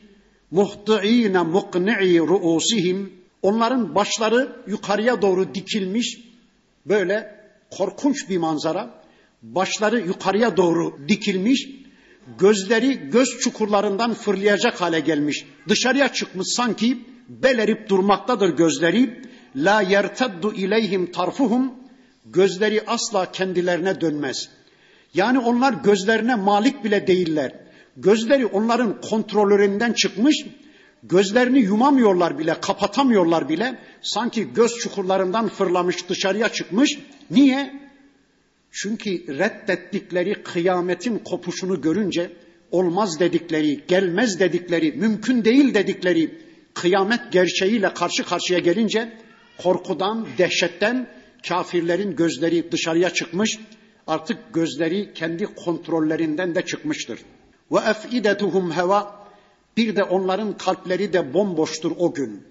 [SPEAKER 1] muhti'ine muqni'i ruusihim onların başları yukarıya doğru dikilmiş böyle korkunç bir manzara başları yukarıya doğru dikilmiş gözleri göz çukurlarından fırlayacak hale gelmiş dışarıya çıkmış sanki belerip durmaktadır gözleri. La yerteddu ileyhim tarfuhum gözleri asla kendilerine dönmez. Yani onlar gözlerine malik bile değiller. Gözleri onların kontrolöründen çıkmış, gözlerini yumamıyorlar bile, kapatamıyorlar bile. Sanki göz çukurlarından fırlamış, dışarıya çıkmış. Niye? Çünkü reddettikleri kıyametin kopuşunu görünce olmaz dedikleri, gelmez dedikleri, mümkün değil dedikleri kıyamet gerçeğiyle karşı karşıya gelince korkudan, dehşetten kafirlerin gözleri dışarıya çıkmış, artık gözleri kendi kontrollerinden de çıkmıştır. Ve efidetuhum heva bir de onların kalpleri de bomboştur o gün.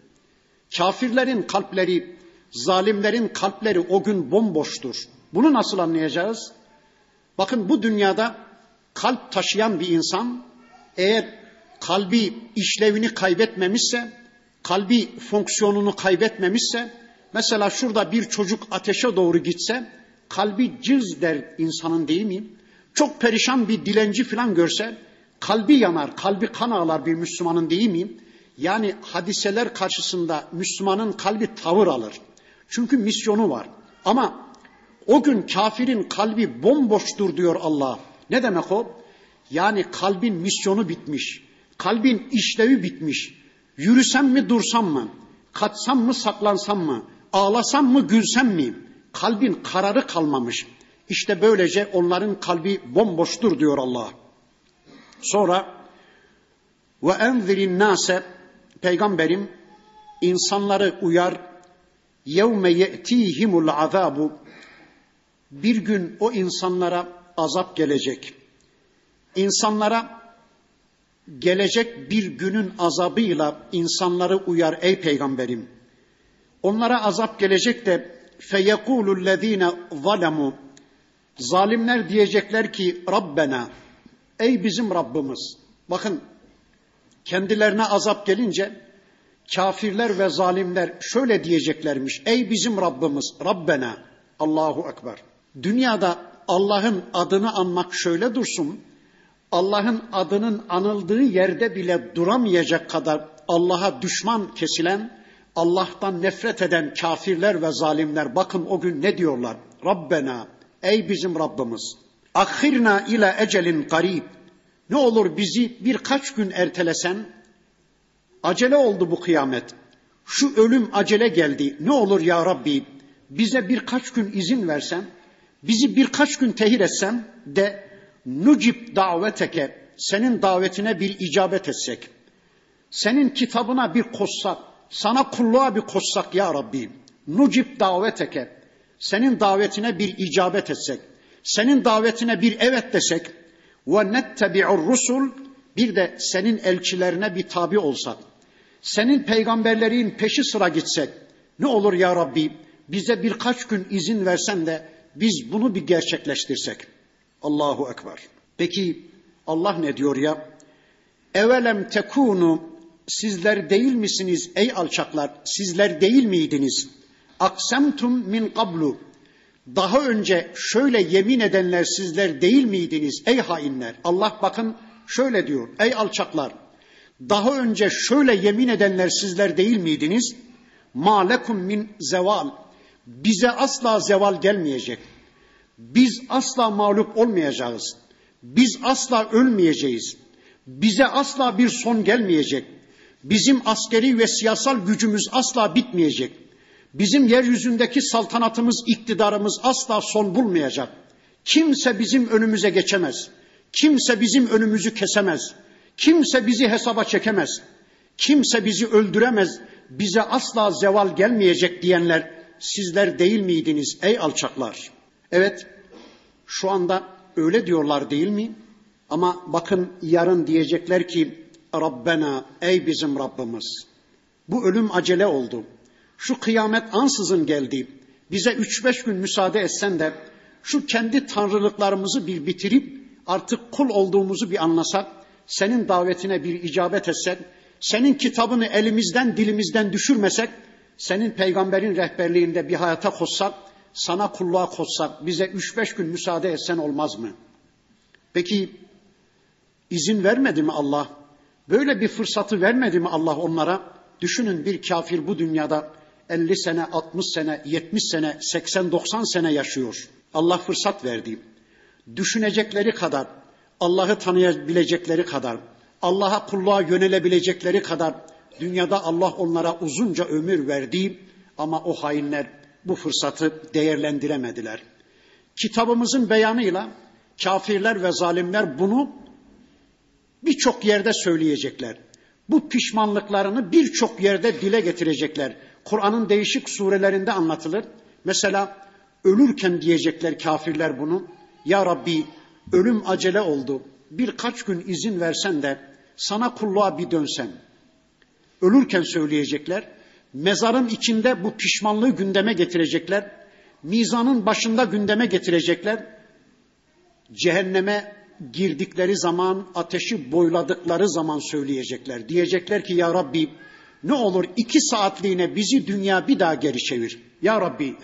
[SPEAKER 1] Kafirlerin kalpleri, zalimlerin kalpleri o gün bomboştur. Bunu nasıl anlayacağız? Bakın bu dünyada kalp taşıyan bir insan eğer kalbi işlevini kaybetmemişse, kalbi fonksiyonunu kaybetmemişse, mesela şurada bir çocuk ateşe doğru gitse, kalbi cız der insanın değil mi? Çok perişan bir dilenci falan görse, kalbi yanar, kalbi kan ağlar bir Müslümanın değil mi? Yani hadiseler karşısında Müslümanın kalbi tavır alır. Çünkü misyonu var. Ama o gün kafirin kalbi bomboştur diyor Allah. Ne demek o? Yani kalbin misyonu bitmiş. Kalbin işlevi bitmiş. Yürüsem mi dursam mı? Kaçsam mı saklansam mı? Ağlasam mı gülsem mi? Kalbin kararı kalmamış. İşte böylece onların kalbi bomboştur diyor Allah. Sonra ve enzirin nase peygamberim insanları uyar yevme ye'tihimul azabu bir gün o insanlara azap gelecek. İnsanlara gelecek bir günün azabıyla insanları uyar ey peygamberim. Onlara azap gelecek de feyekulu lezine zalemu zalimler diyecekler ki Rabbena ey bizim Rabbimiz. Bakın kendilerine azap gelince kafirler ve zalimler şöyle diyeceklermiş. Ey bizim Rabbimiz Rabbena Allahu Ekber. Dünyada Allah'ın adını anmak şöyle dursun. Allah'ın adının anıldığı yerde bile duramayacak kadar Allah'a düşman kesilen, Allah'tan nefret eden kafirler ve zalimler bakın o gün ne diyorlar? Rabbena ey bizim Rabbimiz ahirna ile ecelin garib ne olur bizi birkaç gün ertelesen? Acele oldu bu kıyamet. Şu ölüm acele geldi. Ne olur ya Rabbi bize birkaç gün izin versen bizi birkaç gün tehir etsen de nucib daveteke senin davetine bir icabet etsek. Senin kitabına bir koşsak sana kulluğa bir koşsak ya Rabbi nucib daveteke senin davetine bir icabet etsek senin davetine bir evet desek ve nettebi'ur rusul bir de senin elçilerine bir tabi olsak senin peygamberlerin peşi sıra gitsek ne olur ya Rabbi bize birkaç gün izin versen de biz bunu bir gerçekleştirsek. Allahu Ekber. Peki Allah ne diyor ya? Evelem tekunu sizler değil misiniz ey alçaklar? Sizler değil miydiniz? Aksemtum min qablu. Daha önce şöyle yemin edenler sizler değil miydiniz ey hainler? Allah bakın şöyle diyor. Ey alçaklar. Daha önce şöyle yemin edenler sizler değil miydiniz? Ma lekum min zeval. Bize asla zeval gelmeyecek. Biz asla mağlup olmayacağız. Biz asla ölmeyeceğiz. Bize asla bir son gelmeyecek. Bizim askeri ve siyasal gücümüz asla bitmeyecek. Bizim yeryüzündeki saltanatımız, iktidarımız asla son bulmayacak. Kimse bizim önümüze geçemez. Kimse bizim önümüzü kesemez. Kimse bizi hesaba çekemez. Kimse bizi öldüremez. Bize asla zeval gelmeyecek diyenler sizler değil miydiniz ey alçaklar? Evet, şu anda öyle diyorlar değil mi? Ama bakın yarın diyecekler ki Rabbena ey bizim Rabbimiz. Bu ölüm acele oldu. Şu kıyamet ansızın geldi. Bize üç beş gün müsaade etsen de şu kendi tanrılıklarımızı bir bitirip artık kul olduğumuzu bir anlasak, senin davetine bir icabet etsek, senin kitabını elimizden dilimizden düşürmesek, senin peygamberin rehberliğinde bir hayata koşsak, sana kulluğa koşsak, bize üç beş gün müsaade etsen olmaz mı? Peki izin vermedi mi Allah? Böyle bir fırsatı vermedi mi Allah onlara? Düşünün bir kafir bu dünyada 50 sene, 60 sene, 70 sene, 80, 90 sene yaşıyor. Allah fırsat verdi. Düşünecekleri kadar, Allah'ı tanıyabilecekleri kadar, Allah'a kulluğa yönelebilecekleri kadar dünyada Allah onlara uzunca ömür verdi ama o hainler bu fırsatı değerlendiremediler. Kitabımızın beyanıyla kafirler ve zalimler bunu birçok yerde söyleyecekler. Bu pişmanlıklarını birçok yerde dile getirecekler. Kur'an'ın değişik surelerinde anlatılır. Mesela ölürken diyecekler kafirler bunu. Ya Rabbi ölüm acele oldu. Birkaç gün izin versen de sana kulluğa bir dönsem. Ölürken söyleyecekler. Mezarın içinde bu pişmanlığı gündeme getirecekler. Mizanın başında gündeme getirecekler. Cehenneme girdikleri zaman, ateşi boyladıkları zaman söyleyecekler. Diyecekler ki ya Rabbi ne olur iki saatliğine bizi dünya bir daha geri çevir. Ya Rabbi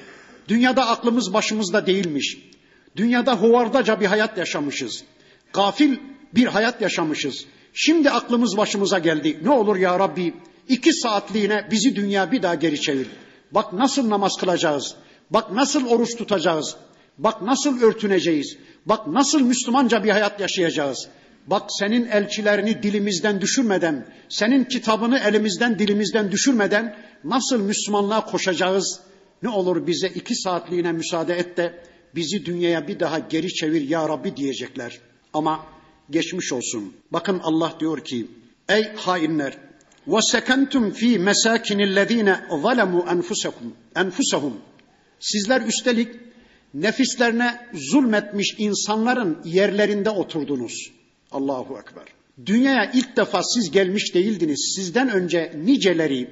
[SPEAKER 1] dünyada aklımız başımızda değilmiş. Dünyada hovardaca bir hayat yaşamışız. Gafil bir hayat yaşamışız. Şimdi aklımız başımıza geldi. Ne olur ya Rabbi iki saatliğine bizi dünya bir daha geri çevir. Bak nasıl namaz kılacağız. Bak nasıl oruç tutacağız. Bak nasıl örtüneceğiz. Bak nasıl Müslümanca bir hayat yaşayacağız. Bak senin elçilerini dilimizden düşürmeden, senin kitabını elimizden dilimizden düşürmeden nasıl Müslümanlığa koşacağız? Ne olur bize iki saatliğine müsaade et de bizi dünyaya bir daha geri çevir ya Rabbi diyecekler. Ama geçmiş olsun. Bakın Allah diyor ki, ey hainler, وَسَكَنْتُمْ ف۪ي مَسَاكِنِ الَّذ۪ينَ ظَلَمُوا أَنْفُسَكُمْ أَنْفُسَهُمْ Sizler üstelik nefislerine zulmetmiş insanların yerlerinde oturdunuz. Allahu Ekber. Dünyaya ilk defa siz gelmiş değildiniz. Sizden önce niceleri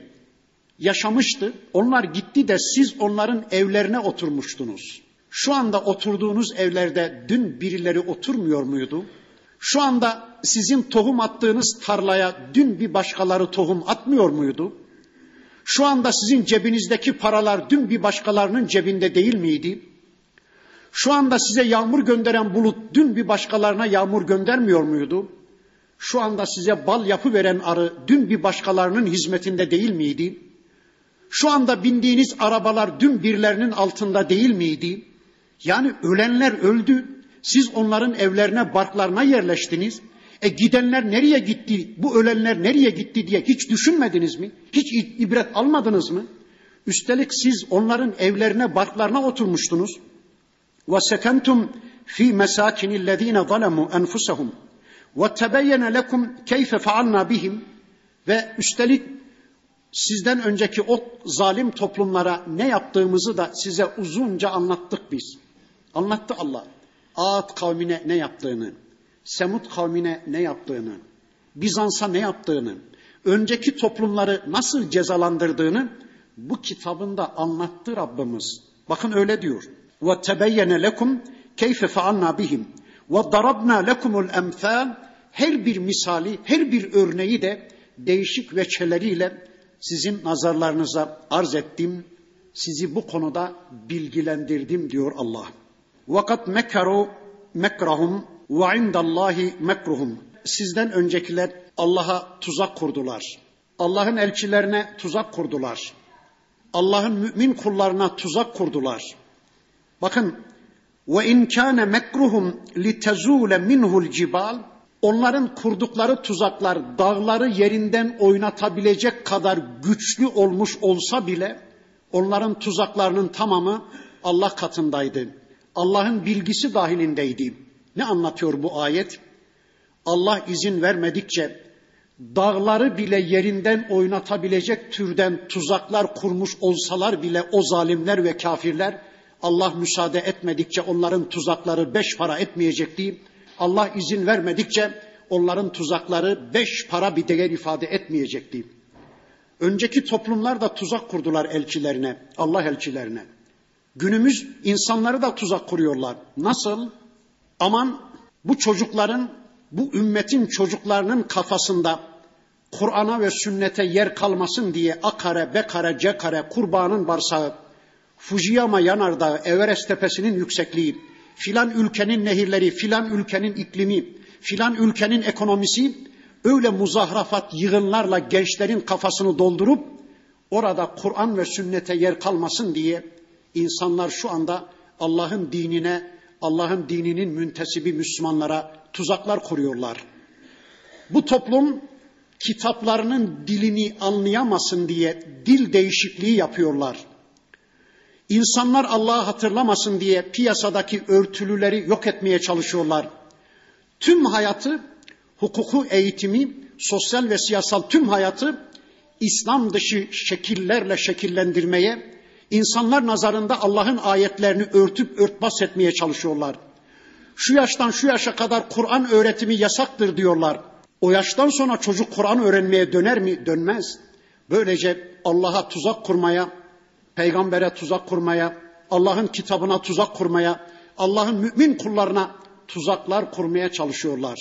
[SPEAKER 1] yaşamıştı. Onlar gitti de siz onların evlerine oturmuştunuz. Şu anda oturduğunuz evlerde dün birileri oturmuyor muydu? Şu anda sizin tohum attığınız tarlaya dün bir başkaları tohum atmıyor muydu? Şu anda sizin cebinizdeki paralar dün bir başkalarının cebinde değil miydi? Şu anda size yağmur gönderen bulut dün bir başkalarına yağmur göndermiyor muydu? Şu anda size bal yapı veren arı dün bir başkalarının hizmetinde değil miydi? Şu anda bindiğiniz arabalar dün birilerinin altında değil miydi? Yani ölenler öldü. Siz onların evlerine, barklarına yerleştiniz. E gidenler nereye gitti, bu ölenler nereye gitti diye hiç düşünmediniz mi? Hiç ibret almadınız mı? Üstelik siz onların evlerine, barklarına oturmuştunuz. وَسَكَنْتُمْ ف۪ي مَسَاكِنِ الَّذ۪ينَ ظَلَمُوا أَنْفُسَهُمْ وَتَبَيَّنَ لَكُمْ كَيْفَ فَعَلْنَا بِهِمْ Ve üstelik sizden önceki o zalim toplumlara ne yaptığımızı da size uzunca anlattık biz. Anlattı Allah. Ad kavmine ne yaptığını, Semut kavmine ne yaptığını, Bizans'a ne yaptığını, önceki toplumları nasıl cezalandırdığını bu kitabında anlattı Rabbimiz. Bakın öyle diyor. Lekum keyfe faalna bihim ve darabna lekumul emsal her bir misali, her bir örneği de değişik veçeleriyle sizin nazarlarınıza arz ettim. Sizi bu konuda bilgilendirdim diyor Allah. Vakat mekaru mekrahum ve indallahi mekruhum. Sizden öncekiler Allah'a tuzak kurdular. Allah'ın elçilerine tuzak kurdular. Allah'ın mümin kullarına tuzak kurdular. Bakın ve in kana mekruhum litezule minhu'l cibal onların kurdukları tuzaklar dağları yerinden oynatabilecek kadar güçlü olmuş olsa bile onların tuzaklarının tamamı Allah katındaydı. Allah'ın bilgisi dahilindeydi. Ne anlatıyor bu ayet? Allah izin vermedikçe dağları bile yerinden oynatabilecek türden tuzaklar kurmuş olsalar bile o zalimler ve kafirler Allah müsaade etmedikçe onların tuzakları beş para etmeyecekti. Allah izin vermedikçe onların tuzakları beş para bir değer ifade etmeyecekti. Önceki toplumlar da tuzak kurdular elçilerine, Allah elçilerine. Günümüz insanları da tuzak kuruyorlar. Nasıl? Aman bu çocukların, bu ümmetin çocuklarının kafasında Kur'an'a ve sünnete yer kalmasın diye A kare, B kare, C kare, kurbanın barsağı, Fujiyama yanardağı, Everest tepesinin yüksekliği, filan ülkenin nehirleri, filan ülkenin iklimi, filan ülkenin ekonomisi öyle muzahrafat yığınlarla gençlerin kafasını doldurup orada Kur'an ve sünnete yer kalmasın diye insanlar şu anda Allah'ın dinine, Allah'ın dininin müntesibi Müslümanlara tuzaklar kuruyorlar. Bu toplum kitaplarının dilini anlayamasın diye dil değişikliği yapıyorlar. İnsanlar Allah'ı hatırlamasın diye piyasadaki örtülüleri yok etmeye çalışıyorlar. Tüm hayatı, hukuku eğitimi, sosyal ve siyasal tüm hayatı İslam dışı şekillerle şekillendirmeye, insanlar nazarında Allah'ın ayetlerini örtüp örtbas etmeye çalışıyorlar. Şu yaştan şu yaşa kadar Kur'an öğretimi yasaktır diyorlar. O yaştan sonra çocuk Kur'an öğrenmeye döner mi? Dönmez. Böylece Allah'a tuzak kurmaya, peygambere tuzak kurmaya, Allah'ın kitabına tuzak kurmaya, Allah'ın mümin kullarına tuzaklar kurmaya çalışıyorlar.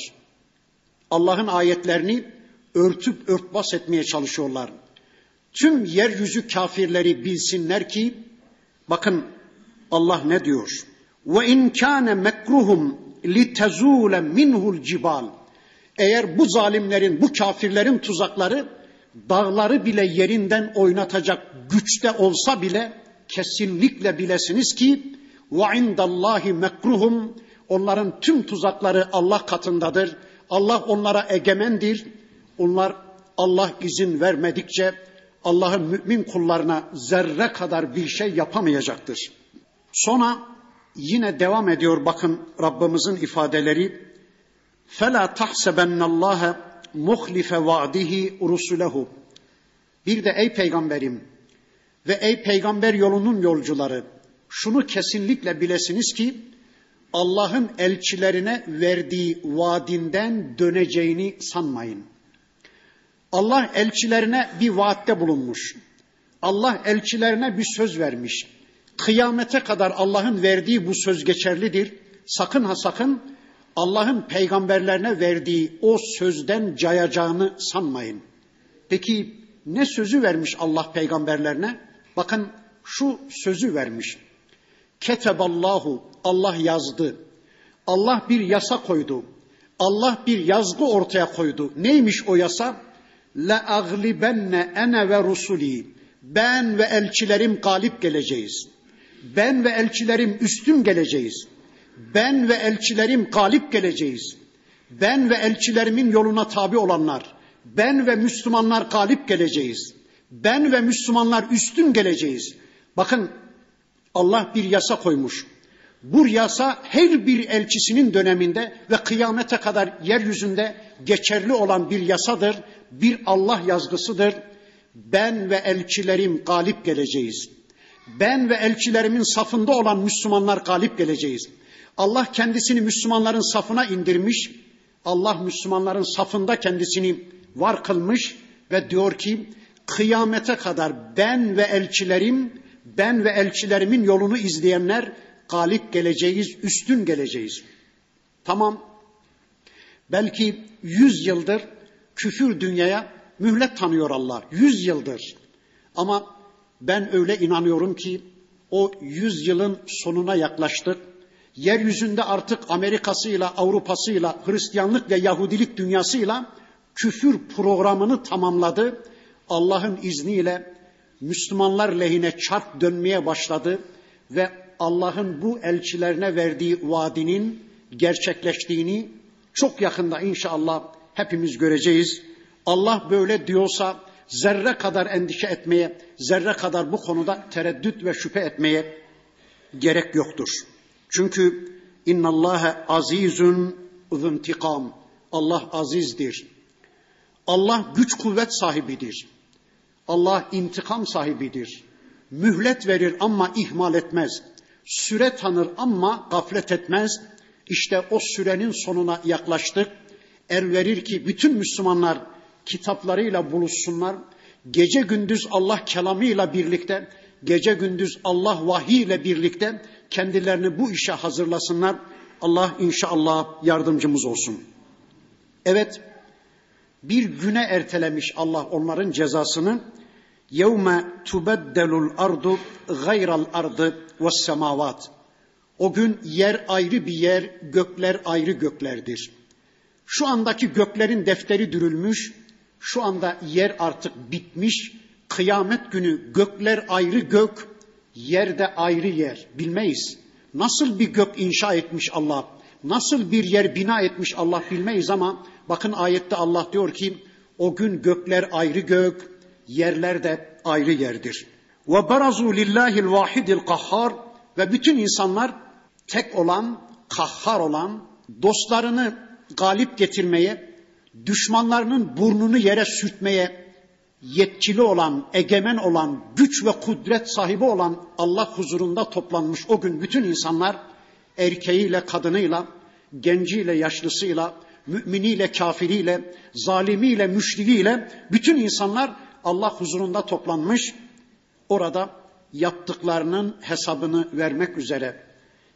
[SPEAKER 1] Allah'ın ayetlerini örtüp örtbas etmeye çalışıyorlar. Tüm yeryüzü kafirleri bilsinler ki bakın Allah ne diyor? Ve in kana mekruhum litezule minhul cibal. Eğer bu zalimlerin, bu kafirlerin tuzakları dağları bile yerinden oynatacak güçte olsa bile kesinlikle bilesiniz ki ve indallahi mekruhum onların tüm tuzakları Allah katındadır. Allah onlara egemendir. Onlar Allah izin vermedikçe Allah'ın mümin kullarına zerre kadar bir şey yapamayacaktır. Sonra yine devam ediyor bakın Rabbimizin ifadeleri. فَلَا تَحْسَبَنَّ اللّٰهَ muhlife vaadihi rusulehu. Bir de ey peygamberim ve ey peygamber yolunun yolcuları şunu kesinlikle bilesiniz ki Allah'ın elçilerine verdiği vaadinden döneceğini sanmayın. Allah elçilerine bir vaatte bulunmuş. Allah elçilerine bir söz vermiş. Kıyamete kadar Allah'ın verdiği bu söz geçerlidir. Sakın ha sakın Allah'ın peygamberlerine verdiği o sözden cayacağını sanmayın. Peki ne sözü vermiş Allah peygamberlerine? Bakın şu sözü vermiş. Keteballahu Allah yazdı. Allah bir yasa koydu. Allah bir yazgı ortaya koydu. Neymiş o yasa? La aglibenne ene ve rusuli. Ben ve elçilerim galip geleceğiz. Ben ve elçilerim üstün geleceğiz. Ben ve elçilerim galip geleceğiz. Ben ve elçilerimin yoluna tabi olanlar, ben ve Müslümanlar galip geleceğiz. Ben ve Müslümanlar üstün geleceğiz. Bakın Allah bir yasa koymuş. Bu yasa her bir elçisinin döneminde ve kıyamete kadar yeryüzünde geçerli olan bir yasadır. Bir Allah yazgısıdır. Ben ve elçilerim galip geleceğiz. Ben ve elçilerimin safında olan Müslümanlar galip geleceğiz. Allah kendisini Müslümanların safına indirmiş. Allah Müslümanların safında kendisini var kılmış ve diyor ki kıyamete kadar ben ve elçilerim, ben ve elçilerimin yolunu izleyenler galip geleceğiz, üstün geleceğiz. Tamam. Belki yüz yıldır küfür dünyaya mühlet tanıyor Allah. Yüz yıldır. Ama ben öyle inanıyorum ki o yüz yılın sonuna yaklaştık. Yeryüzünde artık Amerika'sıyla, Avrupa'sıyla, Hristiyanlık ve Yahudilik dünyasıyla küfür programını tamamladı. Allah'ın izniyle Müslümanlar lehine çark dönmeye başladı ve Allah'ın bu elçilerine verdiği vaadinin gerçekleştiğini çok yakında inşallah hepimiz göreceğiz. Allah böyle diyorsa zerre kadar endişe etmeye, zerre kadar bu konuda tereddüt ve şüphe etmeye gerek yoktur. Çünkü innallâhe azizun zuntikam. Allah azizdir. Allah güç kuvvet sahibidir. Allah intikam sahibidir. Mühlet verir ama ihmal etmez. Süre tanır ama gaflet etmez. İşte o sürenin sonuna yaklaştık. Er verir ki bütün Müslümanlar kitaplarıyla buluşsunlar. Gece gündüz Allah kelamıyla birlikte, gece gündüz Allah vahiy ile birlikte kendilerini bu işe hazırlasınlar. Allah inşallah yardımcımız olsun. Evet, bir güne ertelemiş Allah onların cezasını. Yevme tubeddelul ardu gayral ardı ve semavat. O gün yer ayrı bir yer, gökler ayrı göklerdir. Şu andaki göklerin defteri dürülmüş, şu anda yer artık bitmiş. Kıyamet günü gökler ayrı gök, yerde ayrı yer. Bilmeyiz. Nasıl bir gök inşa etmiş Allah, nasıl bir yer bina etmiş Allah bilmeyiz ama bakın ayette Allah diyor ki o gün gökler ayrı gök, yerler de ayrı yerdir. Ve barazu lillahil vahidil kahhar ve bütün insanlar tek olan, kahhar olan, dostlarını galip getirmeye, düşmanlarının burnunu yere sürtmeye yetkili olan, egemen olan, güç ve kudret sahibi olan Allah huzurunda toplanmış o gün bütün insanlar erkeğiyle, kadınıyla, genciyle, yaşlısıyla, müminiyle, kafiriyle, zalimiyle, müşrikiyle bütün insanlar Allah huzurunda toplanmış. Orada yaptıklarının hesabını vermek üzere,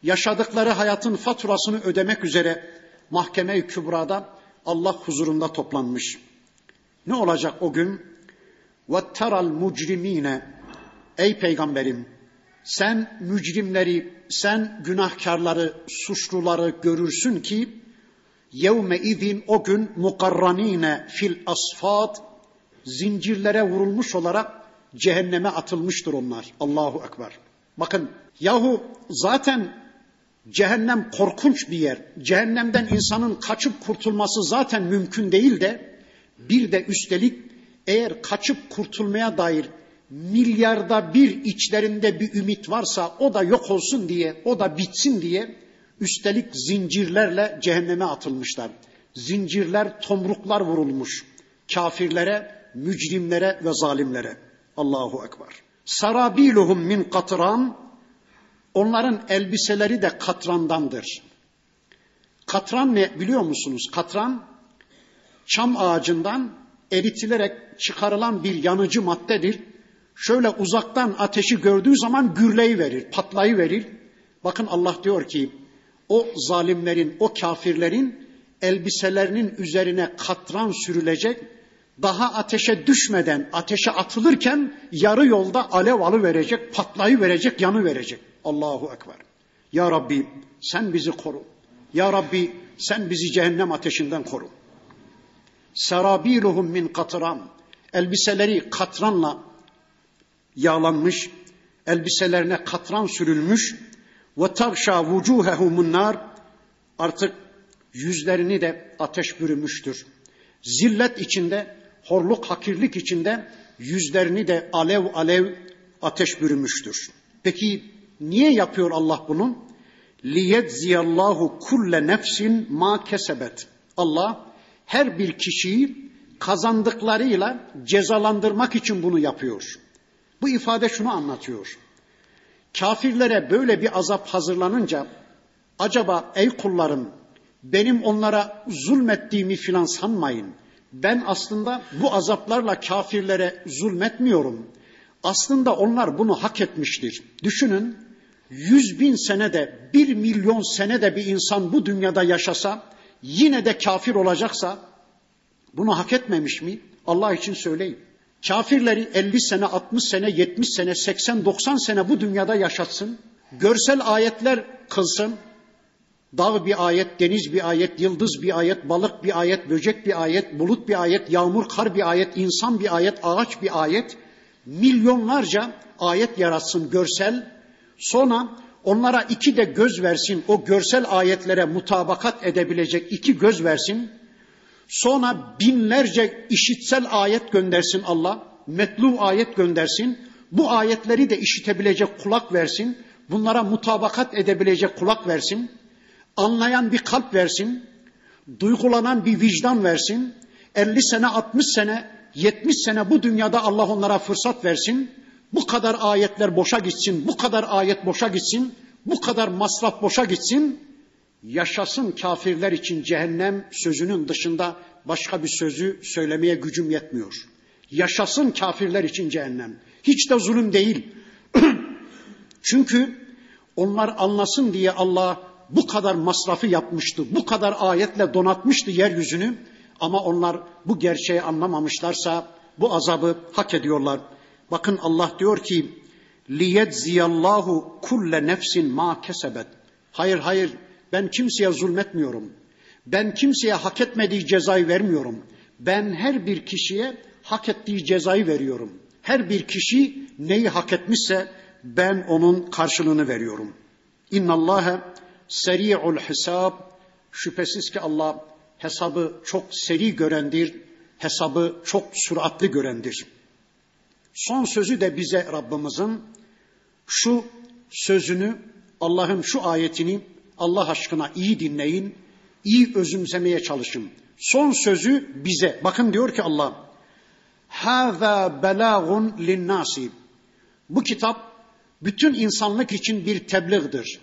[SPEAKER 1] yaşadıkları hayatın faturasını ödemek üzere mahkeme-i kübrada Allah huzurunda toplanmış. Ne olacak o gün? Ve teral mucrimine ey peygamberim sen mücrimleri, sen günahkarları, suçluları görürsün ki yevme izin o gün mukarranine fil asfat zincirlere vurulmuş olarak cehenneme atılmıştır onlar. Allahu Ekber. Bakın yahu zaten cehennem korkunç bir yer. Cehennemden insanın kaçıp kurtulması zaten mümkün değil de bir de üstelik eğer kaçıp kurtulmaya dair milyarda bir içlerinde bir ümit varsa o da yok olsun diye, o da bitsin diye üstelik zincirlerle cehenneme atılmışlar. Zincirler, tomruklar vurulmuş kafirlere, mücrimlere ve zalimlere. Allahu Ekber. Sarabiluhum min katran onların elbiseleri de katrandandır. Katran ne biliyor musunuz? Katran çam ağacından eritilerek çıkarılan bir yanıcı maddedir. şöyle uzaktan ateşi gördüğü zaman gürleyi verir, patlayı verir. Bakın Allah diyor ki o zalimlerin, o kafirlerin elbiselerinin üzerine katran sürülecek. Daha ateşe düşmeden, ateşe atılırken yarı yolda alev alı verecek, patlayı verecek, yanı verecek. Allahu Ekber. Ya Rabbi sen bizi koru. Ya Rabbi sen bizi cehennem ateşinden koru. Serabiluhum min katran. Elbiseleri katranla yağlanmış, elbiselerine katran sürülmüş ve tagşa vucuhehumun nar artık yüzlerini de ateş bürümüştür. Zillet içinde, horluk, hakirlik içinde yüzlerini de alev alev ateş bürümüştür. Peki niye yapıyor Allah bunu? liyedziyallahu kulle nefsin ma kesebet. Allah her bir kişiyi kazandıklarıyla cezalandırmak için bunu yapıyor. Bu ifade şunu anlatıyor. Kafirlere böyle bir azap hazırlanınca acaba ey kullarım benim onlara zulmettiğimi filan sanmayın. Ben aslında bu azaplarla kafirlere zulmetmiyorum. Aslında onlar bunu hak etmiştir. Düşünün yüz bin sene de bir milyon sene de bir insan bu dünyada yaşasa yine de kafir olacaksa bunu hak etmemiş mi? Allah için söyleyeyim. Kafirleri 50 sene, 60 sene, 70 sene, 80, 90 sene bu dünyada yaşatsın. Görsel ayetler kılsın. Dağ bir ayet, deniz bir ayet, yıldız bir ayet, balık bir ayet, böcek bir ayet, bulut bir ayet, yağmur, kar bir ayet, insan bir ayet, ağaç bir ayet. Milyonlarca ayet yaratsın görsel. Sonra onlara iki de göz versin. O görsel ayetlere mutabakat edebilecek iki göz versin. Sonra binlerce işitsel ayet göndersin Allah. Metlu ayet göndersin. Bu ayetleri de işitebilecek kulak versin. Bunlara mutabakat edebilecek kulak versin. Anlayan bir kalp versin. Duygulanan bir vicdan versin. 50 sene, 60 sene, 70 sene bu dünyada Allah onlara fırsat versin. Bu kadar ayetler boşa gitsin, bu kadar ayet boşa gitsin, bu kadar masraf boşa gitsin yaşasın kafirler için cehennem sözünün dışında başka bir sözü söylemeye gücüm yetmiyor. Yaşasın kafirler için cehennem. Hiç de zulüm değil. Çünkü onlar anlasın diye Allah bu kadar masrafı yapmıştı. Bu kadar ayetle donatmıştı yeryüzünü. Ama onlar bu gerçeği anlamamışlarsa bu azabı hak ediyorlar. Bakın Allah diyor ki liyedziyallahu kulle nefsin ma kesebet. Hayır hayır ben kimseye zulmetmiyorum. Ben kimseye hak etmediği cezayı vermiyorum. Ben her bir kişiye hak ettiği cezayı veriyorum. Her bir kişi neyi hak etmişse ben onun karşılığını veriyorum. İnna Allahe seri'ul hesab. Şüphesiz ki Allah hesabı çok seri görendir, hesabı çok süratli görendir. Son sözü de bize Rabbimizin şu sözünü, Allah'ın şu ayetini Allah aşkına iyi dinleyin, iyi özümsemeye çalışın. Son sözü bize. Bakın diyor ki Allah, Hâzâ belâgun linnâsi. Bu kitap bütün insanlık için bir tebliğdir.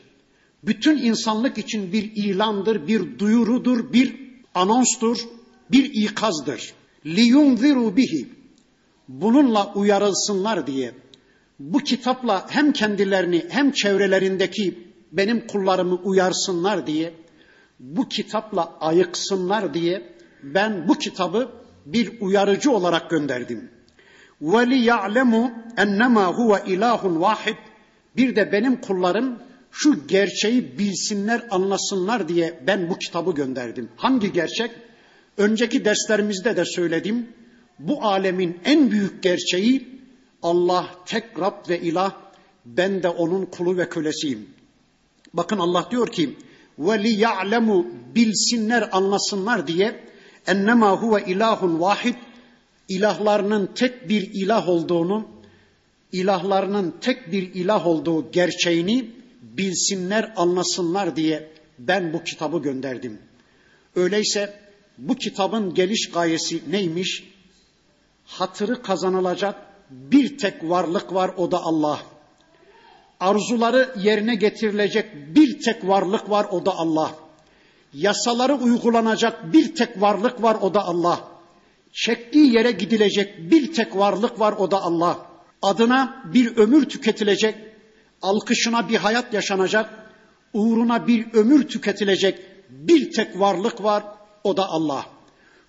[SPEAKER 1] Bütün insanlık için bir ilandır, bir duyurudur, bir anonstur, bir ikazdır. Liyunziru bihi Bununla uyarılsınlar diye. Bu kitapla hem kendilerini hem çevrelerindeki benim kullarımı uyarsınlar diye, bu kitapla ayıksınlar diye ben bu kitabı bir uyarıcı olarak gönderdim. وَلِيَعْلَمُوا اَنَّمَا هُوَ ilahun vahid. Bir de benim kullarım şu gerçeği bilsinler, anlasınlar diye ben bu kitabı gönderdim. Hangi gerçek? Önceki derslerimizde de söyledim. Bu alemin en büyük gerçeği Allah tek Rab ve ilah, ben de onun kulu ve kölesiyim. Bakın Allah diyor ki ve li ya'lemu bilsinler anlasınlar diye ennema huve ilahun vahid ilahlarının tek bir ilah olduğunu ilahlarının tek bir ilah olduğu gerçeğini bilsinler anlasınlar diye ben bu kitabı gönderdim. Öyleyse bu kitabın geliş gayesi neymiş? Hatırı kazanılacak bir tek varlık var o da Allah arzuları yerine getirilecek bir tek varlık var o da Allah. Yasaları uygulanacak bir tek varlık var o da Allah. Çektiği yere gidilecek bir tek varlık var o da Allah. adına bir ömür tüketilecek, alkışına bir hayat yaşanacak, uğruna bir ömür tüketilecek bir tek varlık var, o da Allah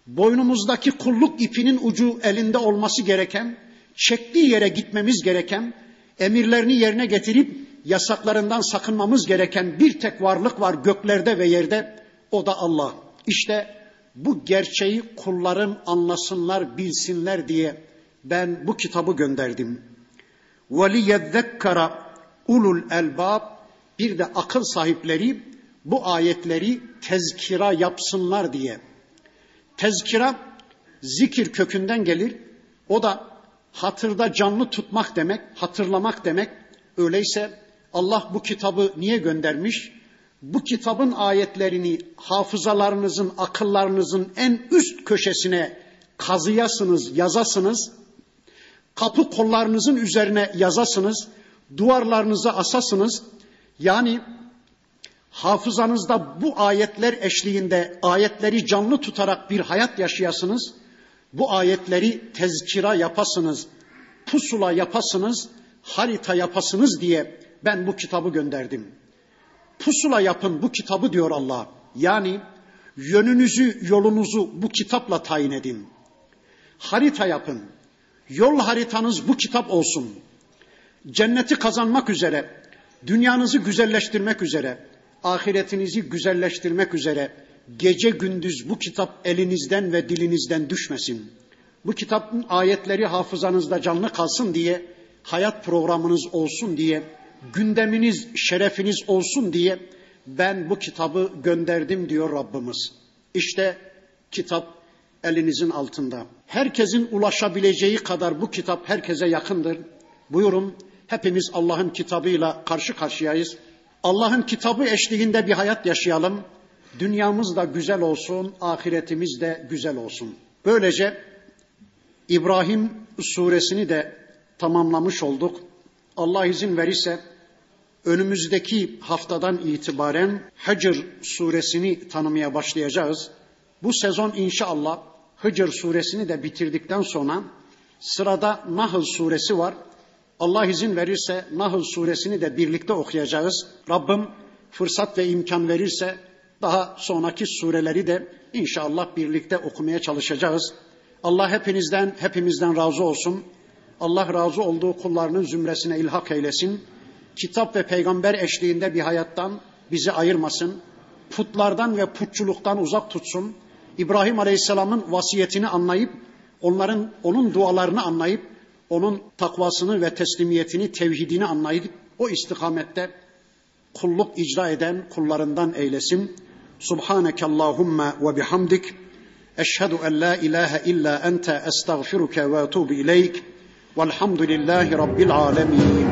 [SPEAKER 1] Boynumuzdaki kulluk ipinin ucu elinde olması gereken, çektiği yere gitmemiz gereken, emirlerini yerine getirip yasaklarından sakınmamız gereken bir tek varlık var göklerde ve yerde, o da Allah. İşte bu gerçeği kullarım anlasınlar, bilsinler diye ben bu kitabı gönderdim. وَلِيَذَّكَّرَ ulul elbab bir de akıl sahipleri bu ayetleri tezkira yapsınlar diye. Tezkira zikir kökünden gelir. O da hatırda canlı tutmak demek, hatırlamak demek. Öyleyse Allah bu kitabı niye göndermiş? Bu kitabın ayetlerini hafızalarınızın, akıllarınızın en üst köşesine kazıyasınız, yazasınız. Kapı kollarınızın üzerine yazasınız, duvarlarınıza asasınız. Yani hafızanızda bu ayetler eşliğinde ayetleri canlı tutarak bir hayat yaşayasınız. Bu ayetleri tezkira yapasınız, pusula yapasınız, harita yapasınız diye ben bu kitabı gönderdim. Pusula yapın bu kitabı diyor Allah. Yani yönünüzü, yolunuzu bu kitapla tayin edin. Harita yapın. Yol haritanız bu kitap olsun. Cenneti kazanmak üzere, dünyanızı güzelleştirmek üzere, ahiretinizi güzelleştirmek üzere gece gündüz bu kitap elinizden ve dilinizden düşmesin. Bu kitabın ayetleri hafızanızda canlı kalsın diye, hayat programınız olsun diye, gündeminiz, şerefiniz olsun diye ben bu kitabı gönderdim diyor Rabbimiz. İşte kitap elinizin altında. Herkesin ulaşabileceği kadar bu kitap herkese yakındır. Buyurun hepimiz Allah'ın kitabıyla karşı karşıyayız. Allah'ın kitabı eşliğinde bir hayat yaşayalım. Dünyamız da güzel olsun, ahiretimiz de güzel olsun. Böylece İbrahim suresini de tamamlamış olduk. Allah izin verirse önümüzdeki haftadan itibaren Hicr suresini tanımaya başlayacağız. Bu sezon inşallah Hicr suresini de bitirdikten sonra sırada Nahl suresi var. Allah izin verirse Nahl suresini de birlikte okuyacağız. Rabbim fırsat ve imkan verirse daha sonraki sureleri de inşallah birlikte okumaya çalışacağız. Allah hepinizden, hepimizden razı olsun. Allah razı olduğu kullarının zümresine ilhak eylesin. Kitap ve peygamber eşliğinde bir hayattan bizi ayırmasın. Putlardan ve putçuluktan uzak tutsun. İbrahim Aleyhisselam'ın vasiyetini anlayıp, onların onun dualarını anlayıp, onun takvasını ve teslimiyetini, tevhidini anlayıp o istikamette kulluk icra eden kullarından eylesin. Subhaneke Allahumma ve bihamdik. Eşhedü en la ilahe illa ente estağfiruke ve etubu ileyk. Velhamdülillahi Rabbil alemin.